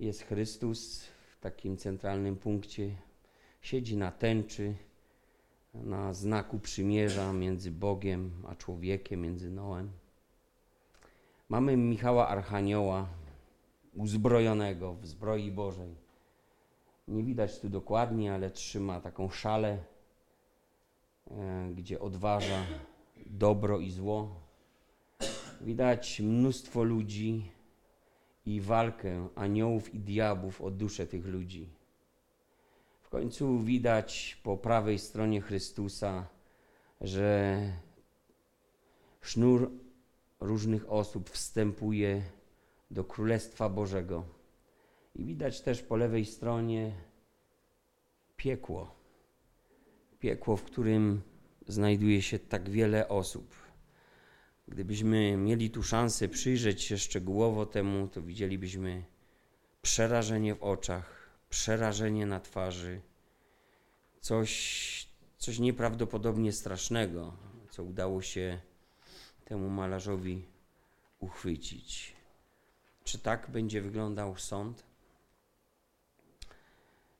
Jest Chrystus w takim centralnym punkcie, siedzi na tęczy, na znaku przymierza między Bogiem a człowiekiem, między Noem. Mamy Michała Archanioła, uzbrojonego w zbroi Bożej. Nie widać tu dokładnie, ale trzyma taką szalę, gdzie odważa dobro i zło. Widać mnóstwo ludzi i walkę aniołów i diabłów o duszę tych ludzi. W końcu widać po prawej stronie Chrystusa, że sznur różnych osób wstępuje do Królestwa Bożego. I widać też po lewej stronie piekło. Piekło, w którym znajduje się tak wiele osób. Gdybyśmy mieli tu szansę przyjrzeć się szczegółowo temu, to widzielibyśmy przerażenie w oczach, przerażenie na twarzy, coś, coś nieprawdopodobnie strasznego, co udało się temu malarzowi uchwycić. Czy tak będzie wyglądał sąd?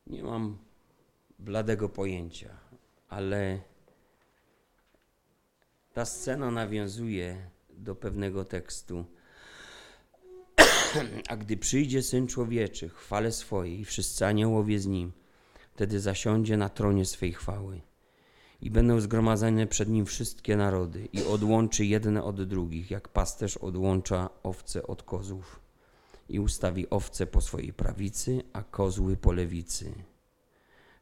Nie mam bladego pojęcia, ale ta scena nawiązuje do pewnego tekstu. *clears throat* A gdy przyjdzie Syn Człowieczy, chwale swojej i wszyscy aniołowie z Nim, wtedy zasiądzie na tronie swej chwały i będą zgromadzone przed Nim wszystkie narody i odłączy jedne od drugich, jak pasterz odłącza owce od kozłów i ustawi owce po swojej prawicy, a kozły po lewicy.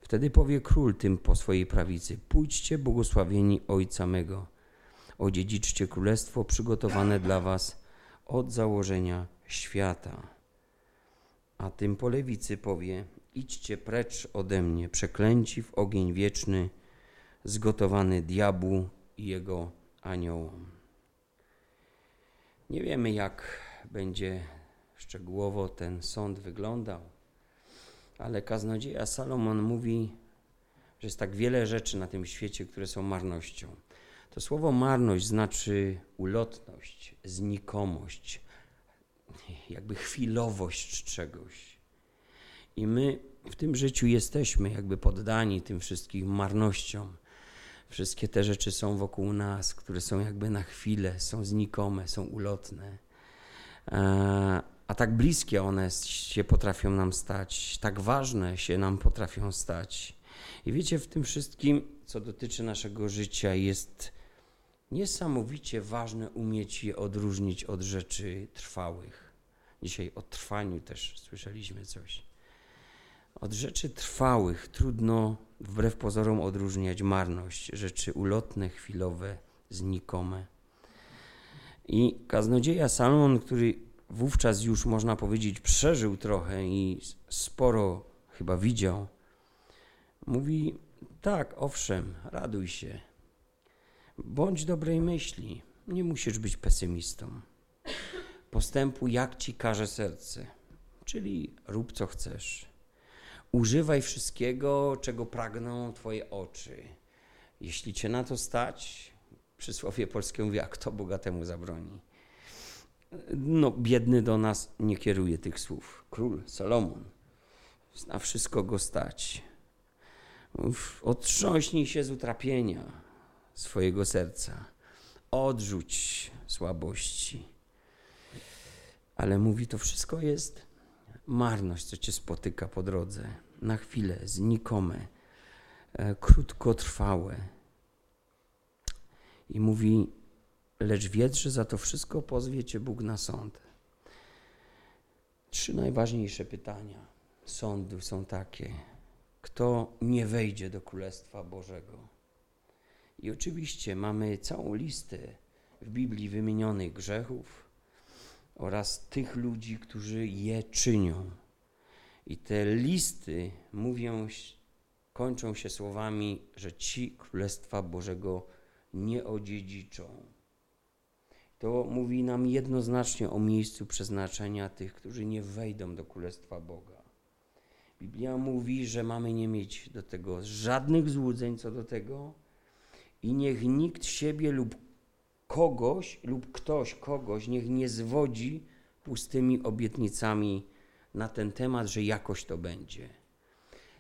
Wtedy powie król tym po swojej prawicy: Pójdźcie, błogosławieni Ojca mego, odziedziczcie królestwo przygotowane dla was od założenia świata. A tym po lewicy powie: Idźcie precz ode mnie, przeklęci w ogień wieczny, zgotowany diabłu i jego aniołom. Nie wiemy, jak będzie szczegółowo ten sąd wyglądał, ale kaznodzieja Salomon mówi, że jest tak wiele rzeczy na tym świecie, które są marnością. To słowo marność znaczy ulotność, znikomość, jakby chwilowość czegoś. I my w tym życiu jesteśmy jakby poddani tym wszystkim marnościom. Wszystkie te rzeczy są wokół nas, które są jakby na chwilę, są znikome, są ulotne. A tak bliskie one się potrafią nam stać, tak ważne się nam potrafią stać. I wiecie, w tym wszystkim, co dotyczy naszego życia, jest niesamowicie ważne umieć je odróżnić od rzeczy trwałych. Dzisiaj o trwaniu też słyszeliśmy coś. Od rzeczy trwałych trudno wbrew pozorom odróżniać marność, rzeczy ulotne, chwilowe, znikome. I kaznodzieja Salomon, który wówczas już można powiedzieć przeżył trochę i sporo chyba widział, mówi: Tak, owszem, raduj się, Bądź dobrej myśli, nie musisz być pesymistą. Postępuj jak ci każe serce, czyli rób co chcesz. Używaj wszystkiego, czego pragną twoje oczy. Jeśli cię na to stać, przysłowie polskie mówi, a kto bogatemu zabroni? No, biedny do nas nie kieruje tych słów. Król Salomon, na wszystko go stać. Otrząśnij się z utrapienia swojego serca. Odrzuć słabości. Ale mówi, to wszystko jest marność, co cię spotyka po drodze. Na chwilę, znikome, e, krótkotrwałe. I mówi, lecz wiedz, że za to wszystko pozwie cię Bóg na sąd. Trzy najważniejsze pytania sądu są takie. Kto nie wejdzie do Królestwa Bożego? I oczywiście mamy całą listę w Biblii wymienionych grzechów oraz tych ludzi, którzy je czynią. I te listy mówią, kończą się słowami, że ci Królestwa Bożego nie odziedziczą. To mówi nam jednoznacznie o miejscu przeznaczenia tych, którzy nie wejdą do Królestwa Boga. Biblia mówi, że mamy nie mieć do tego żadnych złudzeń co do tego i niech nikt siebie lub kogoś lub ktoś kogoś niech nie zwodzi pustymi obietnicami na ten temat, że jakoś to będzie.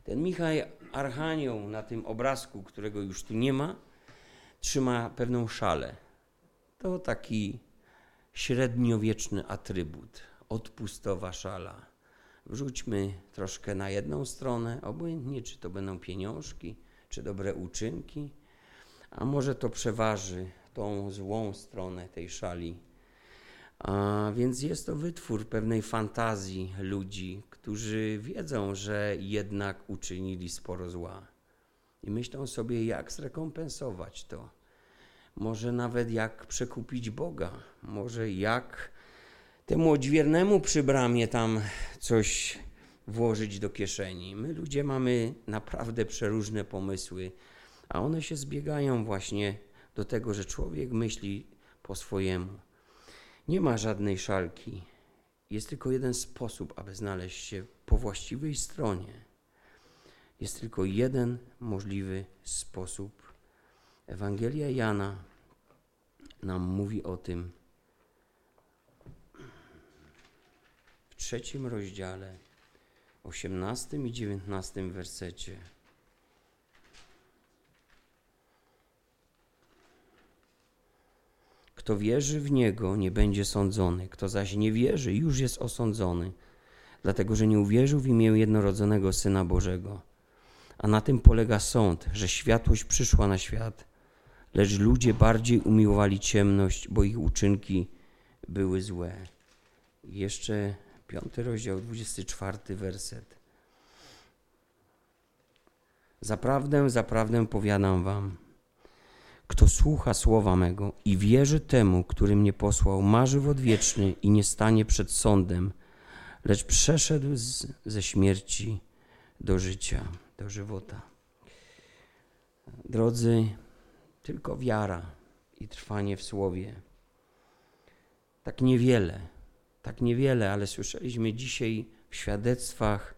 Ten Michał Archanioł na tym obrazku, którego już tu nie ma, trzyma pewną szalę. To taki średniowieczny atrybut, odpustowa szala. Wrzućmy troszkę na jedną stronę, obojętnie czy to będą pieniążki, czy dobre uczynki, a może to przeważy tą złą stronę tej szali. A więc jest to wytwór pewnej fantazji ludzi, którzy wiedzą, że jednak uczynili sporo zła i myślą sobie, jak zrekompensować to. Może nawet jak przekupić Boga, może jak temu odźwiernemu przy bramie tam coś włożyć do kieszeni. My ludzie mamy naprawdę przeróżne pomysły, a one się zbiegają właśnie do tego, że człowiek myśli po swojemu. Nie ma żadnej szalki. Jest tylko jeden sposób, aby znaleźć się po właściwej stronie. Jest tylko jeden możliwy sposób. Ewangelia Jana nam mówi o tym w trzecim rozdziale, osiemnastym i dziewiętnastym wersecie. Kto wierzy w Niego, nie będzie sądzony, kto zaś nie wierzy, już jest osądzony, dlatego że nie uwierzył w imię jednorodzonego Syna Bożego. A na tym polega sąd, że światłość przyszła na świat, lecz ludzie bardziej umiłowali ciemność, bo ich uczynki były złe. Jeszcze piąty rozdział, 24 werset. Zaprawdę, zaprawdę powiadam wam, kto słucha słowa mego i wierzy temu, który mnie posłał, ma żywot wieczny i nie stanie przed sądem, lecz przeszedł z, ze śmierci do życia, do żywota. Drodzy, tylko wiara i trwanie w słowie. Tak niewiele, tak niewiele, ale słyszeliśmy dzisiaj w świadectwach,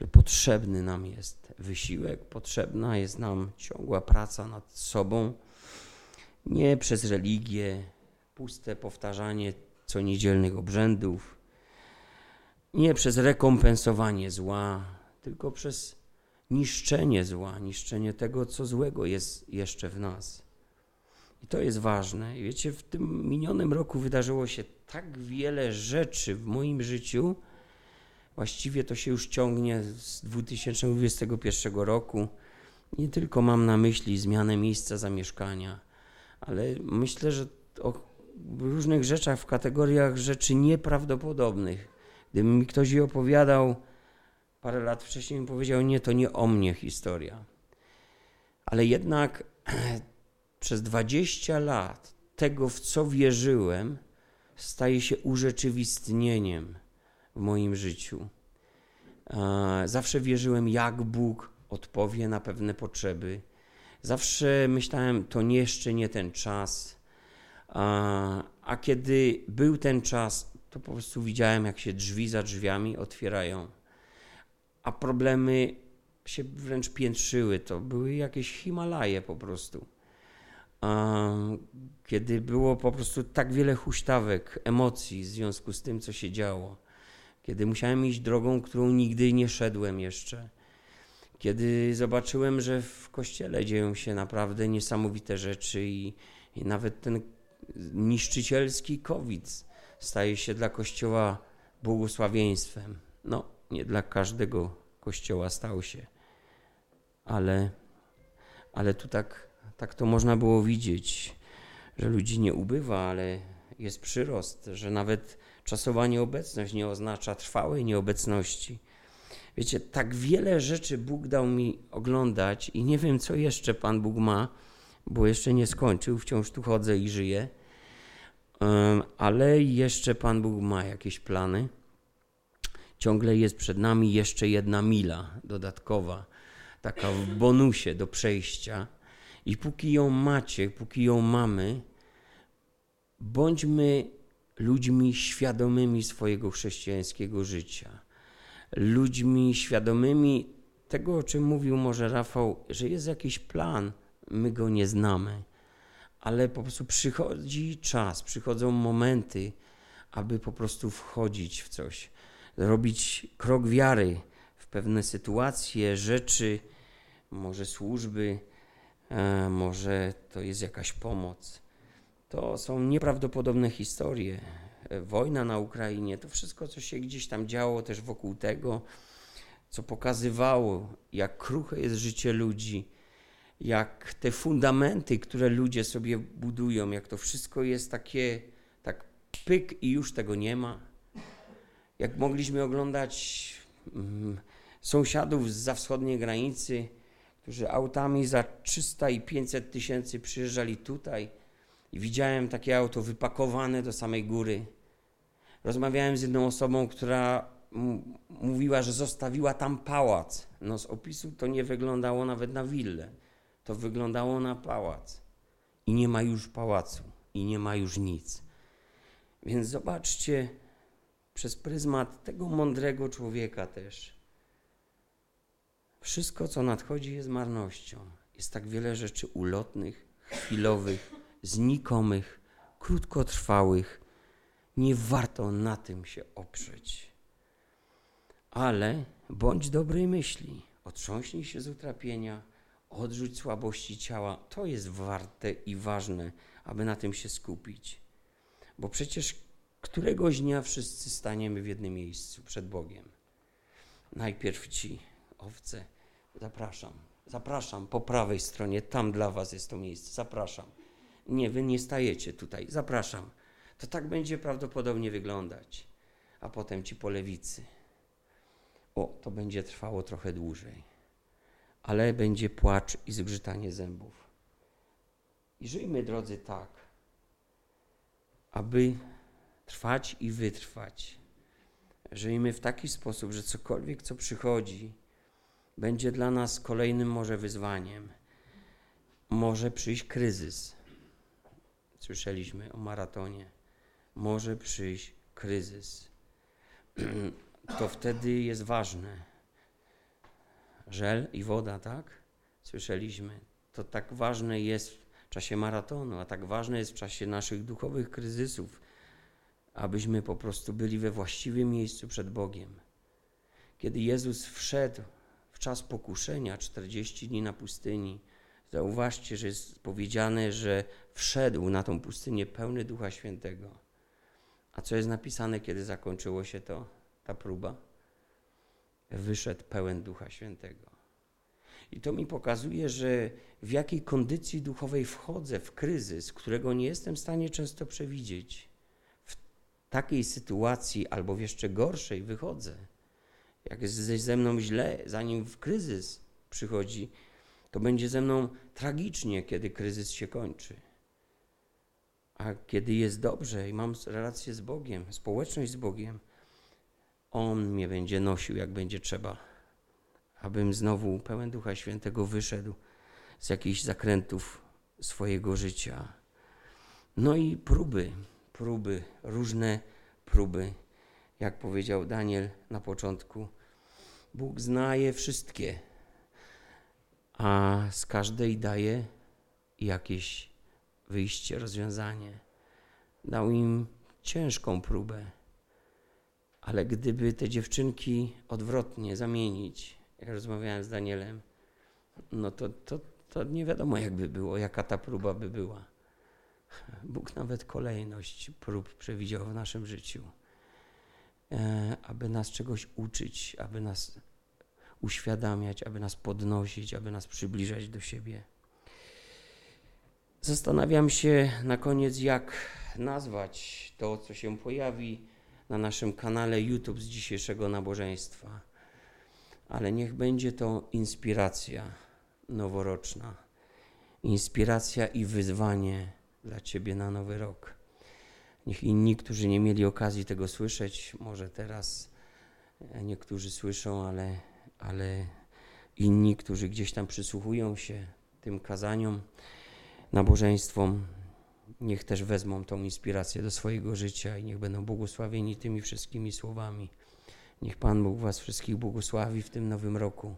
że potrzebny nam jest wysiłek, potrzebna jest nam ciągła praca nad sobą nie przez religię, puste powtarzanie co niedzielnych obrzędów, nie przez rekompensowanie zła, tylko przez niszczenie zła, niszczenie tego, co złego jest jeszcze w nas. I to jest ważne. I wiecie, w tym minionym roku wydarzyło się tak wiele rzeczy w moim życiu. Właściwie to się już ciągnie z 2021 roku. Nie tylko mam na myśli zmianę miejsca zamieszkania, ale myślę, że o różnych rzeczach w kategoriach rzeczy nieprawdopodobnych. Gdyby mi ktoś je opowiadał parę lat wcześniej, mi powiedział: Nie, to nie o mnie historia. Ale jednak *clears throat* przez 20 lat tego, w co wierzyłem, staje się urzeczywistnieniem w moim życiu. Zawsze wierzyłem, jak Bóg odpowie na pewne potrzeby Zawsze myślałem, to jeszcze nie ten czas. A, a kiedy był ten czas, to po prostu widziałem, jak się drzwi za drzwiami otwierają, a problemy się wręcz piętrzyły. To były jakieś Himalaje po prostu. Kiedy było po prostu tak wiele huśtawek, emocji w związku z tym, co się działo. Kiedy musiałem iść drogą, którą nigdy nie szedłem jeszcze. Kiedy zobaczyłem, że w kościele dzieją się naprawdę niesamowite rzeczy i, i nawet ten niszczycielski COVID staje się dla Kościoła błogosławieństwem. No, nie dla każdego Kościoła stał się, ale, ale tu tak, tak to można było widzieć, że ludzi nie ubywa, ale jest przyrost, że nawet czasowa nieobecność nie oznacza trwałej nieobecności. Wiecie, tak wiele rzeczy Bóg dał mi oglądać i nie wiem, co jeszcze Pan Bóg ma, bo jeszcze nie skończył, wciąż tu chodzę i żyję ale jeszcze Pan Bóg ma jakieś plany. Ciągle jest przed nami jeszcze jedna mila dodatkowa, taka w bonusie do przejścia. I póki ją macie, póki ją mamy, bądźmy ludźmi świadomymi swojego chrześcijańskiego życia. Ludźmi świadomymi tego, o czym mówił może Rafał, że jest jakiś plan, my go nie znamy ale po prostu przychodzi czas, przychodzą momenty, aby po prostu wchodzić w coś, robić krok wiary w pewne sytuacje, rzeczy, może służby, e, może to jest jakaś pomoc. To są nieprawdopodobne historie. E, wojna na Ukrainie, to wszystko, co się gdzieś tam działo też wokół tego, co pokazywało, jak kruche jest życie ludzi, jak te fundamenty, które ludzie sobie budują, jak to wszystko jest takie, tak pyk i już tego nie ma. Jak mogliśmy oglądać mm, sąsiadów za wschodniej granicy, którzy autami za 300 i 500 tysięcy przyjeżdżali tutaj i widziałem takie auto wypakowane do samej góry. Rozmawiałem z jedną osobą, która mówiła, że zostawiła tam pałac. No z opisu to nie wyglądało nawet na willę to wyglądało na pałac. I nie ma już pałacu, i nie ma już nic. Więc zobaczcie przez pryzmat tego mądrego człowieka też. Wszystko, co nadchodzi, jest marnością. Jest tak wiele rzeczy ulotnych, chwilowych, znikomych, krótkotrwałych. Nie warto na tym się oprzeć. Ale bądź dobrej myśli, otrząśnij się z utrapienia odrzuć słabości ciała. To jest warte i ważne, aby na tym się skupić. Bo przecież któregoś dnia wszyscy staniemy w jednym miejscu przed Bogiem. Najpierw ci owce. Zapraszam, zapraszam po prawej stronie, tam dla was jest to miejsce. Zapraszam. Nie, wy nie stajecie tutaj. Zapraszam. To tak będzie prawdopodobnie wyglądać. A potem ci po lewicy. O, to będzie trwało trochę dłużej ale będzie płacz i zgrzytanie zębów. I żyjmy, drodzy, tak, aby trwać i wytrwać. Żyjmy w taki sposób, że cokolwiek, co przychodzi, będzie dla nas kolejnym może wyzwaniem. Może przyjść kryzys. Słyszeliśmy o maratonie. Może przyjść kryzys. *clears throat* To wtedy jest ważne żel i woda, tak? Słyszeliśmy. To tak ważne jest w czasie maratonu, a tak ważne jest w czasie naszych duchowych kryzysów, abyśmy po prostu byli we właściwym miejscu przed Bogiem. Kiedy Jezus wszedł w czas pokuszenia, 40 dni na pustyni, zauważcie, że jest powiedziane, że wszedł na tą pustynię pełny Ducha Świętego. A co jest napisane, kiedy zakończyło się to, ta próba? wyszedł pełen Ducha Świętego. I to mi pokazuje, że w jakiej kondycji duchowej wchodzę w kryzys, którego nie jestem w stanie często przewidzieć. Takiej sytuacji albo w jeszcze gorszej wychodzę. Jak jest ze mną źle, zanim w kryzys przychodzi, to będzie ze mną tragicznie, kiedy kryzys się kończy. A kiedy jest dobrze i mam relację z Bogiem, społeczność z Bogiem, on mnie będzie nosił, jak będzie trzeba, abym znowu pełen Ducha Świętego wyszedł z jakichś zakrętów swojego życia. No i próby, próby, różne próby. Jak powiedział Daniel na początku, Bóg zna je wszystkie, a z każdej daje jakieś wyjście, rozwiązanie. Dał im ciężką próbę, ale gdyby te dziewczynki odwrotnie zamienić, jak rozmawiałem z Danielem, no to, to, to nie wiadomo, jakby było, jaka ta próba by była. Bóg nawet kolejność prób przewidział w naszym życiu, e, aby nas czegoś uczyć, aby nas uświadamiać, aby nas podnosić, aby nas przybliżać do siebie. Zastanawiam się na koniec, jak nazwać to, co się pojawi na naszym kanale YouTube z dzisiejszego nabożeństwa. Ale niech będzie to inspiracja noworoczna, inspiracja i wyzwanie dla Ciebie na nowy rok. Niech inni, którzy nie mieli okazji tego słyszeć, może teraz e, niektórzy słyszą, ale, ale inni, którzy gdzieś tam przysłuchują się tym kazaniom, nabożeństwom, niech też wezmą tą inspirację do swojego życia i niech będą błogosławieni tymi wszystkimi słowami. Niech Pan Bóg Was wszystkich błogosławi w tym nowym roku.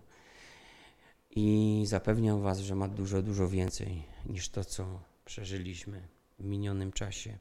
I zapewniam Was, że ma dużo, dużo więcej niż to, co przeżyliśmy w minionym czasie.